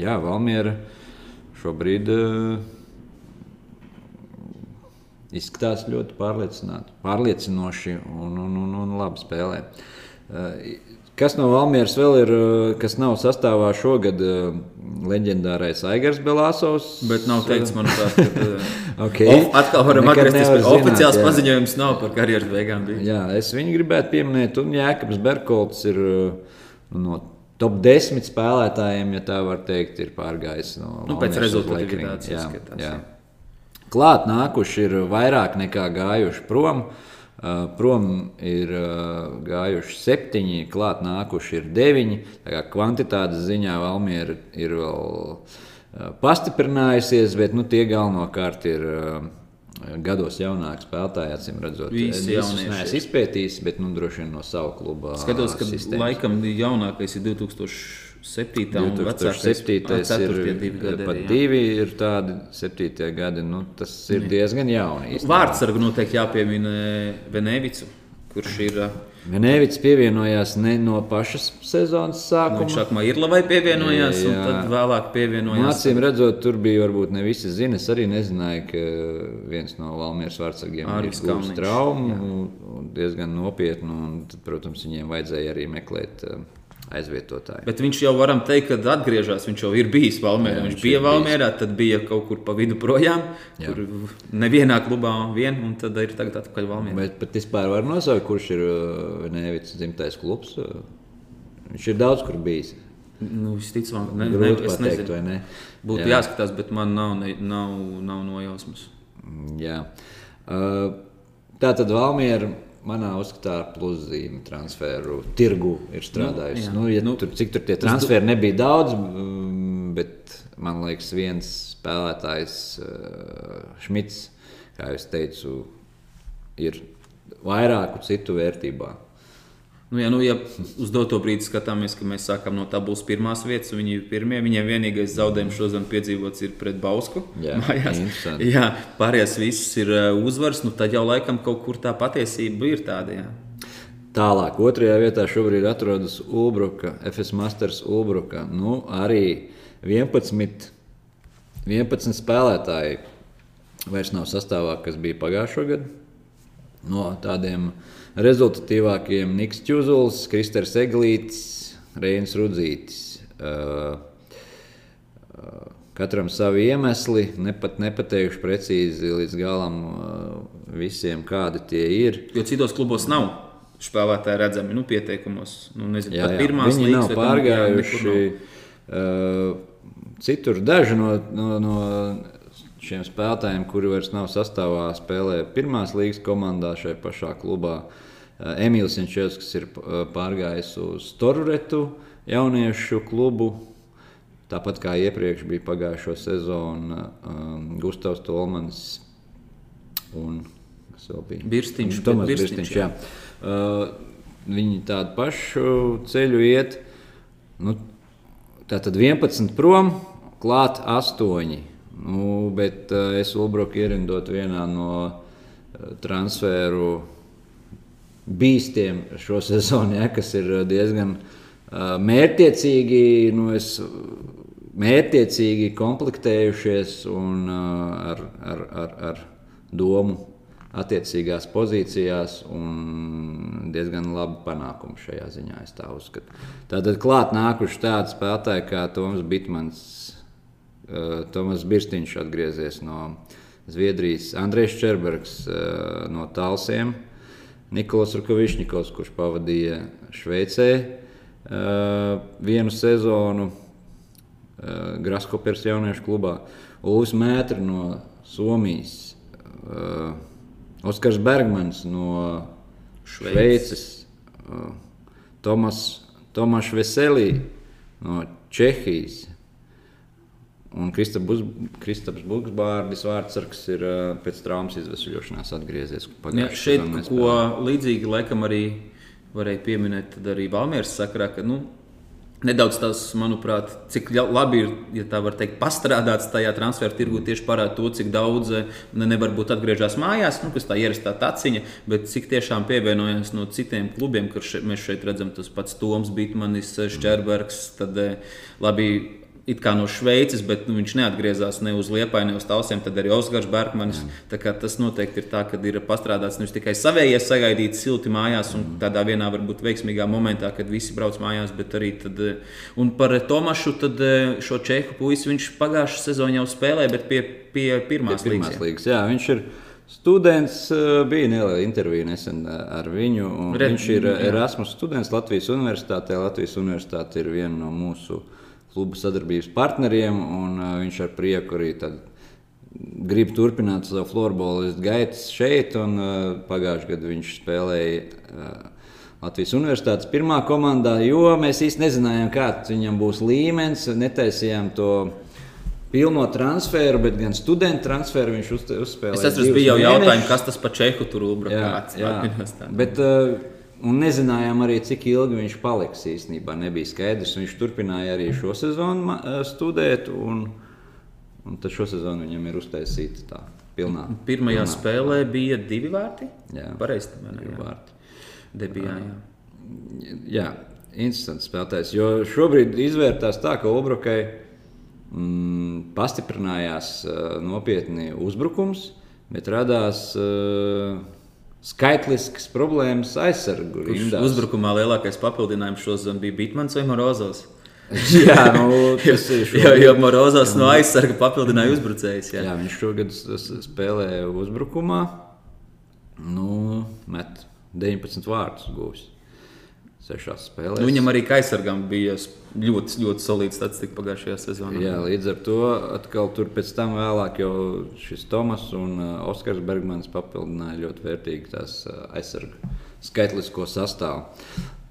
jā, Valmiera šobrīd izskatās ļoti pārliecinoši un, un, un, un labi spēlē. Kas no Valmieras vēl ir, uh, kas nav sastāvā šogad, uh, leģendārais Aigars Belāsovs. Bet nav teikts, manuprāt, ka uh, Okay. of, atkal varam atgriezties pie oficiāls jā. paziņojums. Nav par karjeras beigām. Bija. Jā, es viņu gribētu pieminēt, un Jēkabs Berkolts ir no top 10 spēlētājiem, ja tā var teikt, ir pārgājis no Nu, pēc jā. Klāt nākuši ir vairāk nekā gājuši prom. Uh, Prom ir uh, gājuši septiņi, klāt nākuši ir deviņi. Kvantitātes ziņā Valmiera ir vēl uh, pastiprinājusies, bet nu, tie galvenokārt ir gados jaunāki spēlētāji. Acīm redzot, Visi jaunieši. neesmu izpētījis, bet nu, droši vien no sava kluba. Skatos, ka sistēmas. laikam jaunākais ir 2007. Un vecākais 2007. ā, ir ceturtie divi gadi pat jā. divi, ir tādi 7. gadi. Nu, tas ir diezgan jauni. Vārdsargu noteikti jāpiemina Venevicu, kurš ir. ā, Venēvits pievienojās ne no pašas sezonas Nu, sākuma. viņš sākumā ir labai pievienojās, un Jā. tad vēlāk pievienojās. Mācīm redzot, tur bija varbūt ne visi zina. Es arī nezināju, ka viens no Valmieras vārdsargiem ir Kalniņš, traumu un diezgan nopietnu. Un, tad, protams, viņiem vajadzēja arī meklēt uh, aizvietotāju. Bet viņš jau varam teikt, ka atgriežas. Viņš jau ir bijis Valmērā. Jā, Viņš viņš bija Valmērā, tad bija kaut kur pa vidu projām, Jā. kur nevienā klubā vien, un tad ir tagad atpakaļ Valmērā. Bet pat vispār var nosaukt, kurš ir Venēvits dzimtais klubs. Uh, Viņš ir daudz kur bijis. Nu, visticamāk, ne, ne, es pateikt, nezinu. vai ne? Būtu Jā. jāskatās, bet man nav, ne, nav, nav nojausmas. Jā. Uh, Tā tad Valmiera manā uzskatā pluszīme transferu tirgu ir strādājusi. jā. Nu, ja Nu, tur, cik tur tie transferi nebija daudz, mm, bet man liekas, viens spēlētājs, uh, Šmits, kā jau teicu, ir vairāku citu vērtībā. Nu, jā, nu, ja uz doto brīdi skatāmies, ka mēs sākam no tabulas pirmās vietas, un viņi ir pirmie, viņiem vienīgais zaudējums šodien piedzīvots ir pret Bausku. Jā, mājās. jā pārējās visas ir uh, uzvaras, nu tad jau laikam kaut kur tā patiesība ir tāda. Jā. Tālāk, otrajā vietā šobrīd atrodas Ulbruka, FS Masters Ulbruka. Nu, arī 11, 11 spēlētāji vairs nav sastāvā, kas bija pagājušo gadu. No tādiem rezultatīvākiem Niks Čuzuls, Kristers Eglīts, Reinis Rudzītis. Uh, uh, Katram savi iemesli, ne pat nepateikšu precīzi līdz galam visiem, kādi tie ir. Jo citos klubos nav spēlētāji redzami nu, pieteikumos. Nu, nezinu, Jā, jā. pirmās Viņi līgas nav pārgājuši. nav. Citur daži no, no, no šiem spēlētājiem, kuri vairs nav sastāvā, spēlē pirmās līgas komandā šajā pašā klubā. Uh, Emīls Jančevskis ir uh, pārgājis uz Toruretu jauniešu klubu. Tāpat kā iepriekš bija pagājušo sezonu, um, Gustavs Tolmans un kas? Birstiņš, bet Birstiņš, Birstiņš, jā. Uh, viņi tādu pašu ceļu iet. Nu, tā tad 11 prom, klāt 8. Nu, bet uh, es Ulbroku ierindot vienā no uh, transferu bīstiem šo sezonu, ja, kas ir uh, diezgan mērķiecīgi. Nu, es, mērķiecīgi komplektējušies un uh, ar, ar, ar, ar domu attiecīgās pozīcijās un diezgan labi panākumi šajā ziņā. Tātad klāt nākuši tādi spēlētāji kā Toms Bitmans, Tomas Birstīņš atgriezies no Zviedrijas, Andrēs Čerbergs uh, no Talsiem, Nikolais Rukovičņikovs, kurš pavadīja Šveicē uh, vienu sezonu Graskopers jauniešu klubā, Ulus Mētra no Somijas. Oskars Bergmans no Šveices, uh, Tomas, Tomas Veselī no Čehijas. Un Kristaps Buksbārdis vārdsargs ir pēc traumas izvesaļošanās atgriezies. Ja, šeit, ko līdzīgi laikam arī varēja pieminēt, tad arī Valmieras sakarā, ka nu, Nedaudz tas, manuprāt, cik labi ir, ja tā var teikt, pastrādāts tajā transferu tirgu, tieši parāda to, cik daudz eh, nevar būt atgriežas mājās, nu, kas tā ierastā taciņa, bet cik tiešām pievienojas no citiem klubiem, kur še, mēs šeit redzam, tas pats Toms Bitmanis, Šķērbergs, tad labi it kā no Šveices, bet nu, viņš neatgriezās ne uz Liepāju, ne uz Tausiem. Tad arī Oskars Bergmanis. Tas noteikti ir tā, ka ir pastrādāts nevis tikai savējie sagaidīt silti mājās un tādā vienā varbūt veiksmīgā momentā, kad visi brauc mājās, bet arī tad, un par Tomašu, tad šo čehu puisi viņš pagājušā sezonā jau spēlēja, bet pie, pie pirmās, pie pirmās līgas. līgas. Jā, viņš ir. Students bija neliela intervija nesen ar viņu. Red, viņš ir Erasmus students Latvijas Universitātē. Latvijas Universitāte ir viena no mūsu uh, kluba sadarbības partneriem, un uh, viņš ar prieku arī grib turpināt savu floorbola gaitas šeit. Un, uh, Pagājušajā gadā viņš spēlēja uh, Latvijas Universitātes pirmā komandā, jo mēs īsti nezinājām, kāds viņam būs līmenis. Netaisījām to pilno transferu, bet gan studentu transferu viņš uz, uzspēlēja. Es atceros, bija jau jautājums, kas tas par Čehu tur jā. Bet, uh, Un nezinājām arī, cik ilgi viņš paliks. Īstenībā nebija skaidrs. Viņš turpināja arī šo sezonu eh, studēt, un, un tad šo sezonu viņam ir uztaisīta tā pilnā. Pirmajā pilnā. spēlē bija divi vārti. Jā, pareizi. Divi vārti. Debijā, jā. jā, interesants spēlētājs. Jo šobrīd izvērtās tā, ka Obrokai mm, pastiprinājās uh, nopietni uzbrukums, bet radās. Uh, skaitliskas problēmas aizsargu rindās. Uzbrukumā lielākais papildinājums šodien bija Bitmans vai Morozovs. jā, nu, tas ir šogad. jo, jo Morozovs no aizsarga papildināja uzbrucējs. Jā. jā, viņš šogad spēlēja uzbrukumā. Nu, met 19 vārdus gūs sešās spēlēs. Nu, viņam arī aizsargam bija ļoti, ļoti solīts statistika pagājušajā sezonā. Jā, līdz ar to atkal tur pēc tam vēlāk jau šis Tomas un uh, Oskars Bergmans papildināja ļoti vērtīgi tās uh, aizsargu skaitlisko sastāvu.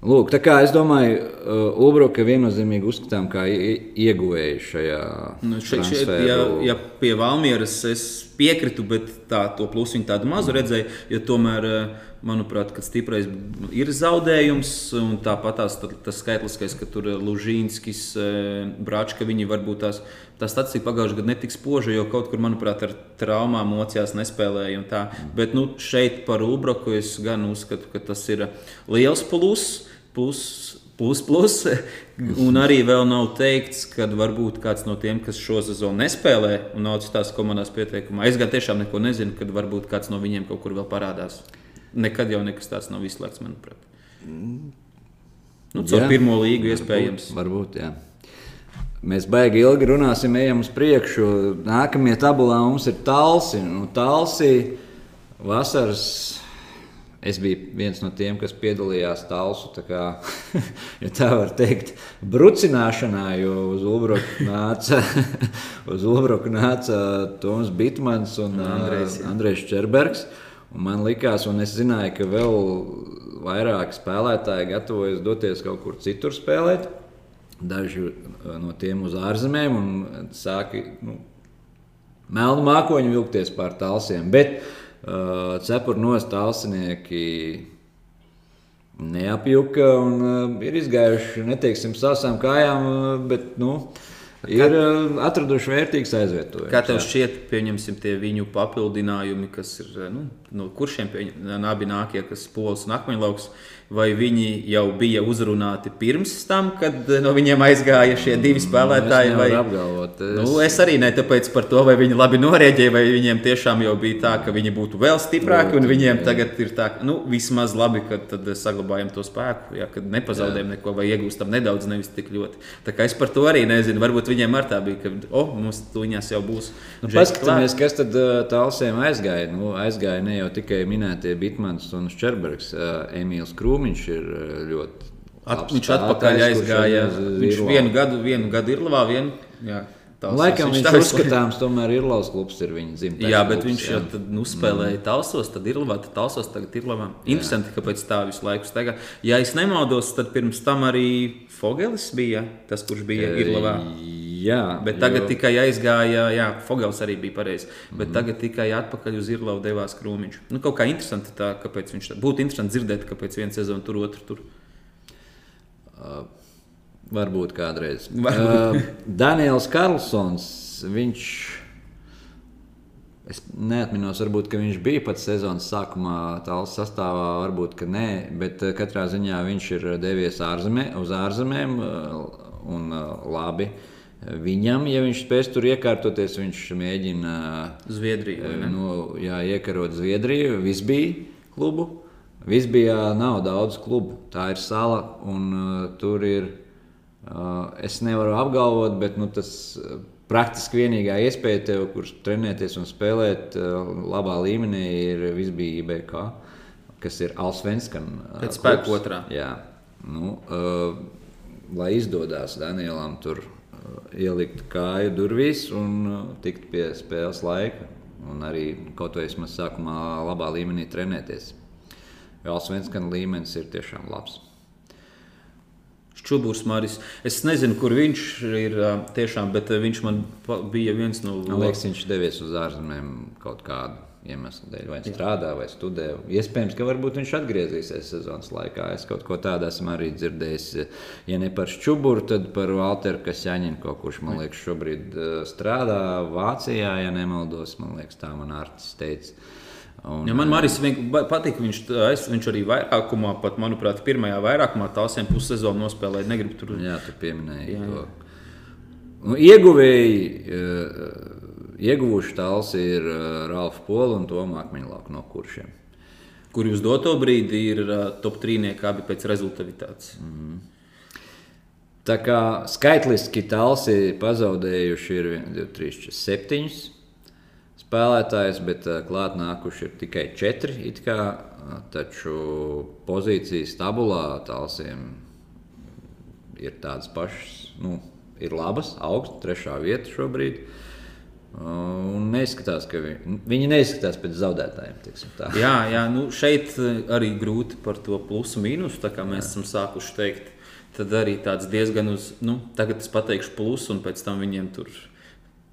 Lūk, tā kā es domāju, uh, Ulbroka viennozīmīgi uzskatām kā ieguvēju šajā nu, šeit, šeit, ja, ja pie Valmieras es piekritu, bet tā, to plusu viņi tādu mazu redzēja, jo tomēr, uh, manuprāt, kad stiprais ir zaudējums, un tāpat tās, tas skaitliskais, ka tur Lužīnskis, uh, Bračka, viņi varbūt tās, tā statistika pagājušajā gadā netika spoža, jo kaut kur, manuprāt, ar traumām mocījās nespēlēja. Bet nu, šeit par Ulbroku es gan uzskatu, ka tas ir liels pluss plus, plus, plus. Un arī vēl nav teikts, ka varbūt kāds no tiem, kas šo sezonu nespēlē un nav citās komandās pieteikumā. Es gan tiešām neko nezinu, kad varbūt kāds no viņiem kaut kur vēl parādās. Nekad jau nekas tāds nav izslēgts, manuprāt. Nu, caur jā, pirmo līgu iespējams. Varbūt, varbūt jā. Mēs baigi ilgi runāsim, ejam uz priekšu. Nākamie tabulā mums ir talsi. Nu, talsi vasaras Es biju viens no tiem, kas piedalījās Talsu, tā kā, ja tā var teikt, brucināšanā, jo uz Ulbroku nāca, uz Ulbroku nāca Toms Bitmans un Andrejs, Andrejs Čerbergs. Un man likās, un es zināju, ka vēl vairāk spēlētāji gatavojas doties kaut kur citur spēlēt. Daži no tiem uz ārzemēm un sāka nu, melnu mākoņu vilkties pār talsiem. Bet, uh, uh, cepurnos tālsinieki neapjuka un uh, ir izgājuši, neteiksim, sasām kājām, bet, nu, ir uh, atraduši vērtīgs aizvietojums. Kā tev šķiet, pieņemsim tie viņu papildinājumi, kas ir, nu, no kuršiem abi nākie, kas pols un akmeņlauks, vai viņi jau bija uzrunāti pirms tam, kad no viņiem aizgāja šie divi spēlētāji? Mm, Es Vai... apgalvot. Es- Nu, es arī ne tāpēc par to, vai viņi labi norēģēja, vai viņiem tiešām jau bija tā, ka viņi būtu vēl stiprāki, un viņiem jā. tagad ir tā, nu, vismaz labi, ka tad saglabājam to spēku, ja, kad nepazaudējam neko vai iegūstam nedaudz, nevis tik ļoti. Tā kā es par to arī nezinu. Varbūt viņiem ar tā bija, ka, oh, mums tuņās jau būs. Nu, paskatāmies, kas tad uh, tālsiem aizgāja. Nu, aizgāja ne jau tikai minētie Bitmans un Ščerbergs. Uh, Emīls Krūmiņš ir ļoti. At, viņš atpakaļ aizgāja. Viņš vienu gadu, vienu gadu ir Lavā. Vienu, jā, tās- Laikam viņš visu- uzskatāms, tomēr ir Latvijas klubs, ir viņa dzimtais. Jā, bet klubs, viņš jau tad, nu, spēlēja Talsos, tad ir Lavā, tad Talsos tagad ir Lavā. Interesanti, ka pēc tā visu laiku staigā. Ja es nemaldos, tad pirms tam arī Fogelis bija tas, kurš bija Irlavā. Jā, Bet tagad tikai aizgāja, jā, Fogels arī bija pareizi. Bet mm. tagad tikai atpakaļ uz Irlavu devās Krūmiņš. Nu, kaut kā interesanti tā, kāpēc viņš tā. Būtu interesanti dzirdēt, kāpēc viena sezona tur, otru tur. Varbūt kādreiz. Varbūt. Uh, Daniels Karlsons, viņš. Es neatceros, varbūt ka viņš bija pat sezonas sākumā tālāk sastāvā, varbūt nē, bet eh, katrā ziņā viņš ir devies ārzemē, uz ārzemēm. eh, Un eh, labi viņam, ja viņš spēs tur iekārtoties, viņš mēģina Zviedrija. vai ne? nu, jā, iekarot Zviedriju. Viss bija klubu. Viss bija, nav daudz klubu. Tā ir sala un uh, tur ir. Uh, es nevaru apgalvot, bet nu, tas praktiski vienīgā iespēja tev, kurš trenēties un spēlēt uh, labā līmenī, ir visbija IBK, kas ir Alsvenskan. Uh, Pēc spēka klubs. otrā. Jā. Nu, uh, lai izdodas Danielam tur ielikt kāju durvīs un uh, tikt pie spēles laika. Un arī kaut vai vismaz sākumā labā līmenī trenēties. Jo Alsvenskan līmenis ir tiešām labs. Čuburs Maris. Es nezinu, kur viņš ir ā, tiešām, bet ā, viņš man bija viens no Man liekas, viņš devies uz ārzemēm kaut kādu iemeslu dēļ. Vai viņš strādā, vai studē. Iespējams, ka viņš atgriezīsies sezonas laikā. Es kaut ko tādu esmu arī dzirdējis. Ja ne par Čuburu, tad par Walteru Kasjaņinu, kurš man liekas šobrīd uh, strādā Vācijā, ja nemaldos. Man liekas, tā man Artis teica. Un, Ja man vien- ba- patīk, viņš, es, viņš arī vairākumā, pat manuprāt, pirmajā vairākumā tālsiem pussezonu nospēlēja. Negribu tur Jā, tu pieminēji Jā, to. Nu, ieguvēji, eh, ieguvuši tāls ir eh, Ralfa Pola un Tomā Akmeņlāka no kuršiem. kur uz doto brīdi ir ā, top trīnieki abi pēc rezultātivitātes. Tā kā skaitliski tāls ir pazaudējuši ir 1, 2, 3, 4, 7 spēlētājus, bet eh, klāt nākuši ir tikai 4. it Kā, eh, taču pozīcijas tabulā tālsiem ir tādas pašas, nu, ir labas, augstas, trešā vieta šobrīd. Un neizskatās, ka viņi, viņi neizskatās pēc zaudētājiem. Jā, jā nu šeit ā, arī grūti par to plusu mīnusu, mēs esam sākuši teikt. Tad arī tāds diezgan uz, nu, tagad es pateikšu plusu, un pēc tam viņiem tur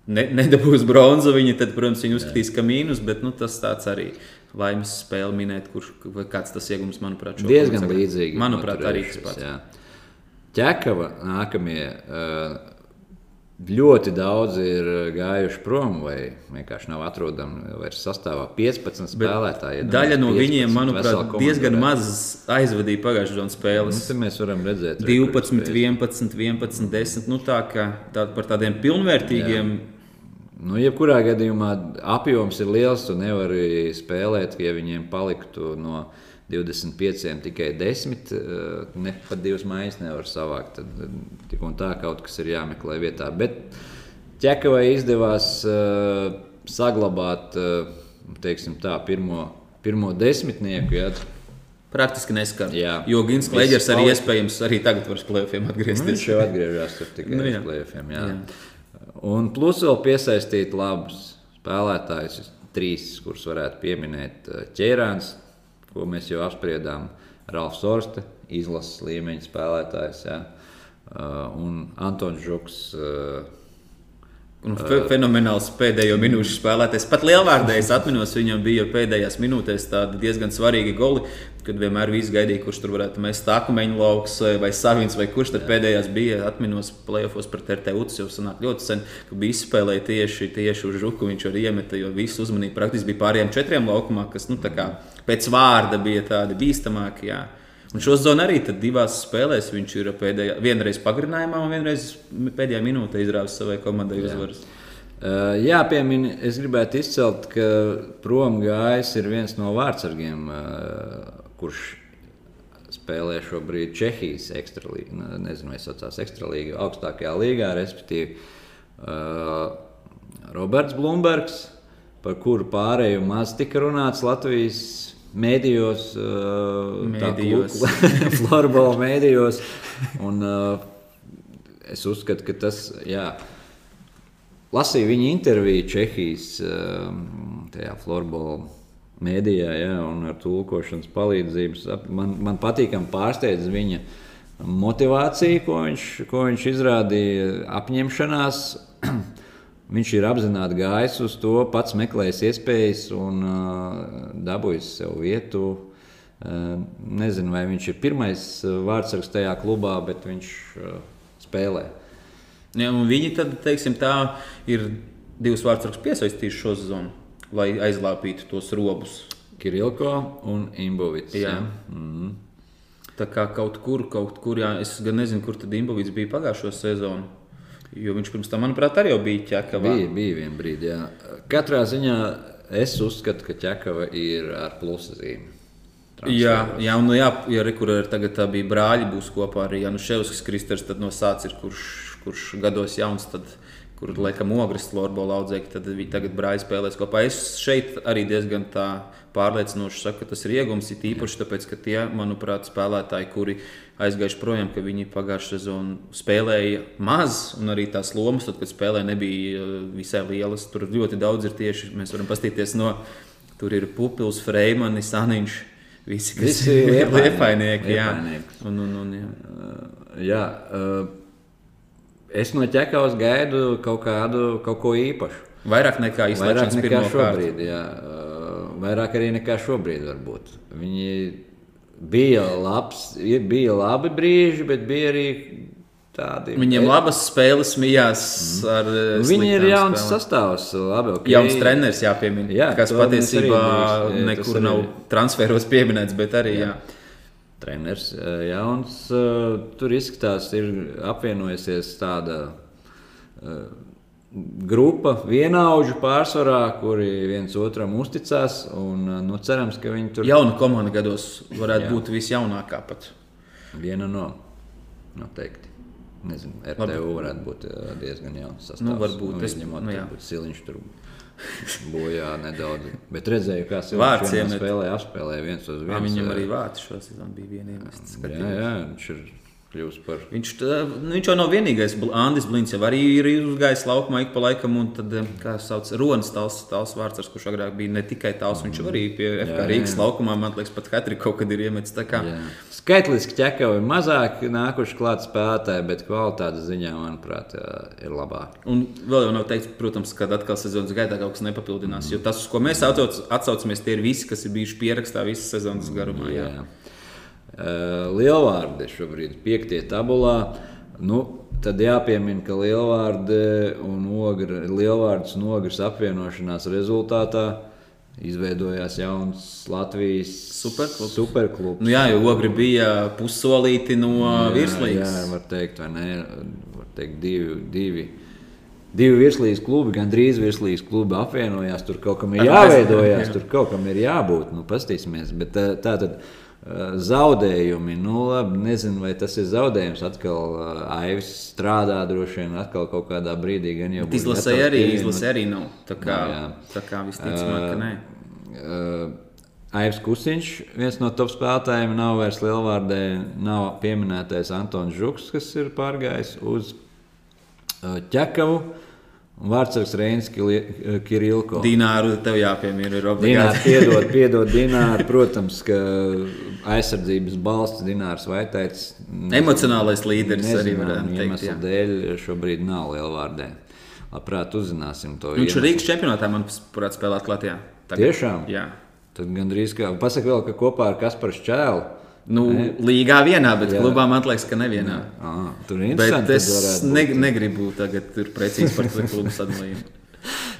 ne, nedabūs bronzu. Viņi tad, protams, viņi uzskatīs, ka mīnus, bet nu, tas tāds arī laimes spēle minēt, kurš kāds tas iegums, manuprāt, šobrīd Diezgan sagad- līdzīgi. Manuprāt, arī tas pats. jā. Ķekava nākamie eh, ļoti daudz ir eh, gājuši prom, vai vienkārši nav atrodami vairs sastāvā 15 spēlētāji. Daļa no 15, viņiem, manuprāt, diezgan maz aizvadīja pagājušā gada Nu, spēles. te mēs varam redzēt, 12, 11, 11, 10. Nu, tā kā tā, par tādiem pilnvērtīgiem. Nu, jebkurā gadījumā apjoms ir liels. Tu nevari spēlēt, ja viņiem paliktu no 25 tikai 10. eh, Ne pat divas maiņas nevar savākt. Tad eh, tik un tā kaut kas ir jāmeklē vietā. Bet ķekavai izdevās uh, saglabāt uh, teiksim, tā, pirmo, pirmo desmitnieku. Ja? Praktiski neskar. Jā. Jo Gins Klēģers arī palika. iespējams arī tagad var uz plēsoņiem Nu, atgriezties. viņš jau atgriežas tikai Nu, jā. uz plēsoņiem. Jā. Jā. Jā. Un plus vēl piesaistīt labus spēlētājus, trīs, kurus varētu pieminēt. Ķērāns, ko mēs jau apspriedām, Ralfs Orste, izlases līmeņa spēlētājs. Jā. Uh, Un Antons Žuks, uh, Un fe fenomenāls pēdējo minūšu spēlētājs. Pat lielvārdējs atminos, viņam bija pēdējās minūtēs diezgan svarīgi goli, kad vienmēr viss gaidīja, kurš tur varētu mest akmeņu lauks vai savins, vai kurš tad pēdējās bija. Atminos plēsofos pret RTU, jau sanāk ļoti sen, ka bija izspēlēja tieši, tieši uz žuku, viņš arī iemeta, jo visu uzmanību praktiski bija pārējiem četriem laukumā, kas nu, kā, pēc vārda bija tādi bīstamāki. Un šo zonu arī divās spēlēs viņš ir pēdējā, vienreiz pagarinājumā, un vienreiz pēdējā minūtē izrāvis savai komandai uzvaras. Uh, Jā, piemini, es gribētu izcelt, ka prom gājis ir viens no vārdsargiem, uh, kurš spēlē šobrīd Čehijas ekstralīgā, nu, nezinu, vai saucās ekstralīgā, augstākajā līgā, respektīvi uh, Roberts Blūmbergs, par kuru pārēju maz tika runāts Latvijas mēdījos, mēdījos. florbola mēdījos. Un, uh, es uzskatu, ka tas, jā, lasīju viņa interviju Čehijas tajā florbola mēdījā, jā, un ar tulkošanas palīdzības. Man, man patīkami pārsteidz viņa motivācija, ko viņš, ko viņš izrādīja, apņemšanās. Viņš ir apzināti gājis uz to, pats meklējis iespējas un uh, dabūjis sev vietu. Uh, nezinu, vai viņš ir pirmais vārdsargs tajā klubā, bet viņš uh, spēlē. Ja, viņi tad, teiksim, tā ir divus vārdsargus piesaistījuši šo zonu, lai aizlāpītu tos robus. Kirilko un Imbovits. Jā. Ja? Mm -hmm. Tā kā kaut kur, kaut kur, jā, es gan nezinu, kur tad Imbovits bija pagājušo sezonu. Jo viņš pirms tam, manuprāt, arī bija ķekava. Bija, bija viena brīdi. Jā. Katrā ziņā es uzskatu, ka ķekava ir ar plusu zīmi. Jā, jā, un, nu jā, ja re, kur tagad bija brāļi, būs kopā arī Januševskis, Kristers, tad no sācis ir kurš, kurš gados jauns. Tad, kur laikam ogres florbola audzēkļi, tad viņi tagad brāļi spēlēs kopā. Es šeit arī diezgan pārliecinoši saku, ka tas ir iegums, it īpaši tāpēc, ka tie, manuprāt, spēlētāji, kuri aizgājuši projām, ka viņi pagājušā sezonā spēlēja maz, un arī tās lomas, tad, kad spēlē nebija uh, visai lielas. Tur ļoti daudz ir tieši, mēs varam pastīties no, tur ir Pupils, Freimanis, Aniņš. Visi, kas Visi ir liepainieki. Jā, un, un, un, jā. Uh, jā uh, es no ķekavas gaidu kaut, kādu, kaut ko īpašu. Vairāk nekā Vairāk nekā šobrīd. Jā. Vairāk arī nekā šobrīd varbūt. Viņi bija, labs, bija labi brīži, bet bija arī tādi. Viņiem ir labas spēles, mijās mm. ar. Nu, viņi ir jauns spēlēm. sastāvs, labi. Okay. Jauns treneris jāpiemina. Jā, kas patiesībā arī, nekur nav transferos pieminēts, bet arī. Jā. Jā. Treneris jauns. Tur izskatās, ir apvienojusies tāda grupa vienaudžu pārsvarā, kuri viens otram uzticās. Un, nu, cerams, ka viņi tur. Jauna komanda gados varētu Jā. būt visjaunākā pat. Viena no noteikti. Nezinu, RTU Labi. varētu būt diezgan jauns sastāvs. Nu, varbūt nu, es ņemot, nu, varbūt Siliņš tur bojā nedaudz. Bet redzēju, kā Siliņš spēlēja, apspēlēja viens uz vienu. Viņam arī vārds šo sezonu bija vienīgais. Jā, jā, viņš ir par. Viņš, tā, nu, viņš jau nav vienīgais. Andris Blīns jau arī ir uzgājis laukumā ik pa laikam. Un tad, eh, kā sauc, Ronas tāls, tāls vārds, kurš agrāk bija ne tikai tāls, viņš arī pie FK Rīgas laukumā, man liekas, pat Hatri kaut kad ir iemetis. Skaitliski ķekavi ir mazāk nākuši klāt spēlētāji, bet kvalitātes ziņā, manuprāt, ir labāk. Un vēl jau nav teikts, protams, ka atkal sezonas gaitā kaut kas nepapildinās. Mm. Jo tas, uz ko mēs atsaucamies, tie ir visi, kas ir bijuši pierakstā visas sezonas garumā. Jā. Jā. Eh, lielvārdi šobrīd piektie tabulā. Nu, tad jāpiemina, ka lielvārdi un ogre, lielvārds un ogres apvienošanās rezultātā izveidojās jauns Latvijas superklubs. superklubs. Nu jā, jo ogri bija pussolīti no virslīgas. Jā, var teikt, vai ne? Var teikt, divi. divi. Divi virslīgas klubi, gan drīz virslīgas klubi apvienojās. Tur kaut kam ir jāveidojās, tur kaut kam ir jābūt. Nu, Pastīsimies. Bet tā, tā tad Eh, zaudējumi. Nu, labi, nezinu, vai tas ir zaudējums. Atkal uh, Aivis strādā droši vien atkal kaut kādā brīdī. Gan jau izlasē arī, izlasē arī nav. Tā kā, no, tā kā visticamāk, ka nē. Uh, Aivs Kusiņš, viens no top spēlētājiem, nav vairs lielvārdē, nav pieminētais Antons Žuks, kas ir pārgājis uz uh, ķekavu. Uh, Vārtsargs Reinis Kirilko. Dināru tev jāpiemina. Ir obligāti. Dināru piedod, piedod Dināru. Protams, ka aizsardzības balsts Dinārs Vaitaits. Emocionālais līderis nezinu, arī varētu teikt. Jā. dēļ šobrīd nav liela vārdē. labprāt uzzināsim to. Viņš ir iemeslu. Rīgas čempionātā, manuprāt, spēlēt Latvijā. Tagad. Tiešām? Jā. Tad gandrīz kā. Pasaka vēl, ka kopā ar Kasparu Čēlu. Nu, līgā vienā, bet Jā. klubā man liekas, ka nevienā. Ah, tur ir Bet interesanti. es ne, būt. negribu tagad tur precīzi par to klubu sadalījumu.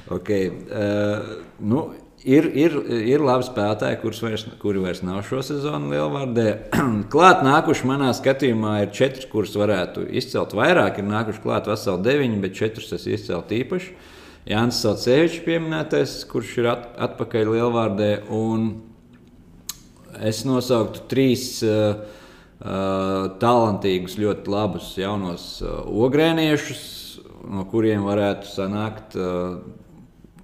Okay. Uh, nu, ir, ir, ir labi spēlētāji, vairs, kuri vairs nav šo sezonu Lielvārdē. klāt nākuši manā skatījumā ir četri, kurus varētu izcelt vairāk. Ir nākuši klāt veseli deviņi, bet četrus es izcelt īpaši. Jānis pieminētais, kurš ir at, atpakaļ Lielvārdē. Un es nosauktu trīs uh, uh, talantīgus, ļoti labus jaunos uh, ogrēniešus, no kuriem varētu sanākt uh,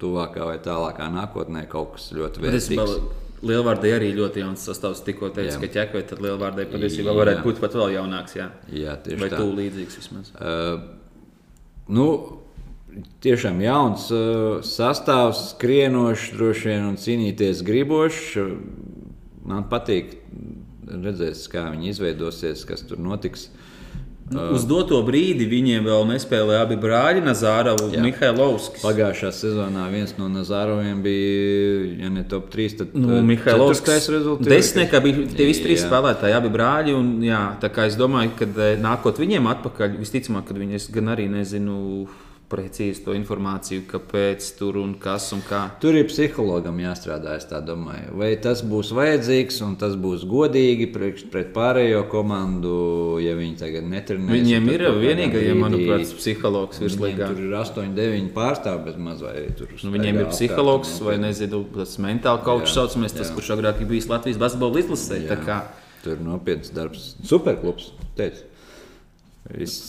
tuvākā vai tālākā nākotnē kaut kas ļoti vērtīgs. Lielvārdē arī ļoti jauns sastāvs. Tikko teicu, Jā. ka ķekvē tad Lielvārdē patiesībā Jā. varētu būt pat vēl jaunāks. Jā. Jā, tieši Vai tā. tu līdzīgs vismaz? Nu, tiešām jauns uh, sastāvs, skrienošs, droši vien un cīnīties gribošs. Man patīk redzēt, kā viņi izveidosies, kas tur notiks. Uz doto brīdi viņiem vēl nespēlēja abi brāļi, Nazāra un. Mihailovskis. Pagājušā sezonā viens no Nazaroviem bija, ja ne top 3, tad Nu, Mihailovskis rezultāts. Desmitniekā bija tie visi trīs spēlētāji, abi brāļi. Un, jā, tā kā es domāju, ka nākot viņiem atpakaļ, visticamāk, ka viņi es gan arī nezinu precīzi to informāciju, kāpēc tur un kas un kā. Tur ir psihologam jāstrādā, es tā domāju. Vai tas būs vajadzīgs un tas būs godīgi priekš- pret pārējo komandu, ja viņi tagad netrenēs. Viņiem ir kaut vienīgais, brīdī- manuprāt, psihologs virslīgā. Tur ir 8, 9 pārstāvji bez maz vai tur. Nu, viņiem ir psihologs vai nezinu, tas mentāli kaučs Jā, saucamies, tas, jā. kurš agrāk ir bijis Latvijas basketbola izlasē. Tur ir nopietns darbs. Superklubs. teicu.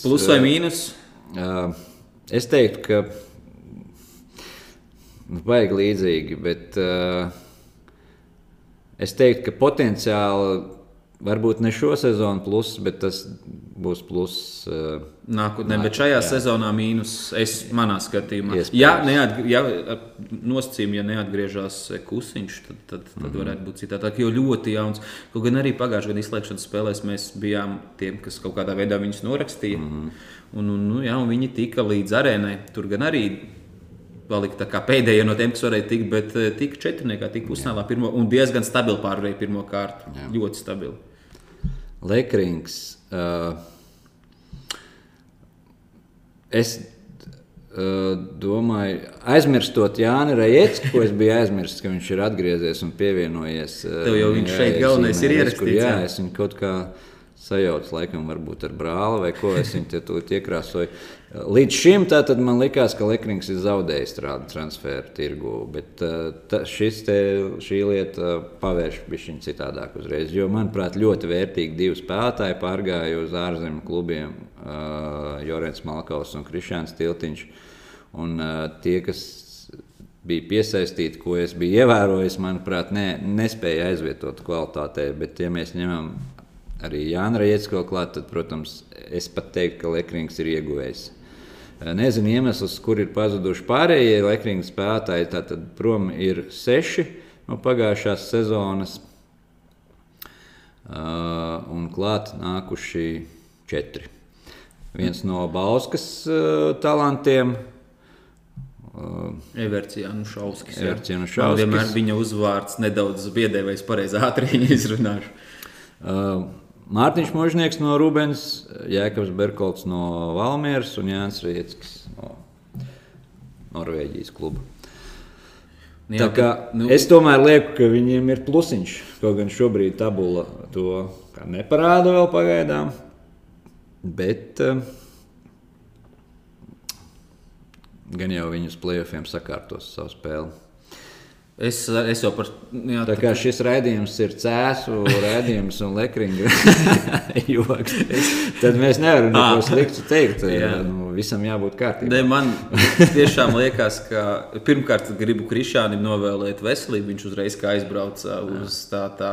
Plus vai eh, mīnus? Uh, es teiktu, ka baigi līdzīgi, bet uh, es teiktu, ka potenciāli varbūt ne šo sezonu plus, bet tas būs plus. Uh, Nākotnē, Nā, bet šajā jā. sezonā mīnus es manā skatījumā. Iespējams. Ja, neatg ja nosacījumi, ja neatgriežas kusiņš, tad, tad, tad mm -hmm. varētu būt citādāk. Jo ļoti jauns. Kaut gan arī pagājušajā gada izslēgšanas spēlēs mēs bijām tiem, kas kaut kādā veidā viņus norakstīja. Mm. -hmm. Un, un, nu, jā, un viņi tika līdz arēnai. Tur gan arī palika pēdējie no tiem, kas varēja tikt, bet eh, tika četrniekā, tika pusnālā pirmo un diezgan stabili pārvarēja pirmo kārtu. Jā. Ļoti stabili. Lekrings. Uh, es uh, domāju, aizmirstot Jāni Rajecku, ko es biju aizmirsis, ka viņš ir atgriezies un pievienojies. uh, Tev jau viņš šeit galvenais ir ierakstīts, Jā, jā. es viņu kaut kā sajaucu, laikam, varbūt ar brāli vai ko. Es viņu tūlīt iekrāsoju. Līdz šim man likās, ka Lekrings ir zaudējis strādu transferu tirgu, bet uh, ta, te, šī lieta pavērš bišķiņ citādāk uzreiz. Jo, manuprāt, ļoti vērtīgi divi spēlētāji pārgāja uz ārzemju klubiem uh, Jorens Malkaus un Krišāns Tiltiņš. Un tie, kas bija piesaistīti, ko es biju ievērojis, manuprāt, ne, nespēja aizvietot kvalitātē. Bet, ja mēs ņemam arī Jānu Rietsko klāt, tad, protams, es pat teiktu, ka Lekrings ir ieguvējis. Nezinu iemeslus, kur ir pazuduši pārējie Lekrings spēlētāji. Tātad prom ir seši no pagājušās sezonas, un klāt nākuši četri. Viens no Bauskas talantiem. Everts Janušovskis. jā. Everts Janušovskis. Man Vienmēr viņa uzvārds nedaudz biedē, vai es pareizi ātri izrunāšu. Uh, Mārtiņš Možnieks no Rūbens, Jēkabs Berkolts no Valmieras un Jānis Rieckis no Norvēģijas kluba. Nu, Tā jā, kā, nu, es tomēr lieku, ka viņiem ir plusiņš. Kaut gan šobrīd tabula to neparāda vēl pagaidām. Bet uh, gan jau viņus plēsoņiem sakārtos savu spēli. Es, es jau par jā, Tā kā šis raidījums ir cēsu raidījums un lekringa joks, tad mēs nevaram neko sliktu teikt. Jā. Nu, visam jābūt kārtībā. Ne, man tiešām liekas, ka pirmkārt gribu Krišānam novēlēt veselību. Viņš uzreiz kā aizbrauca uz tā, tā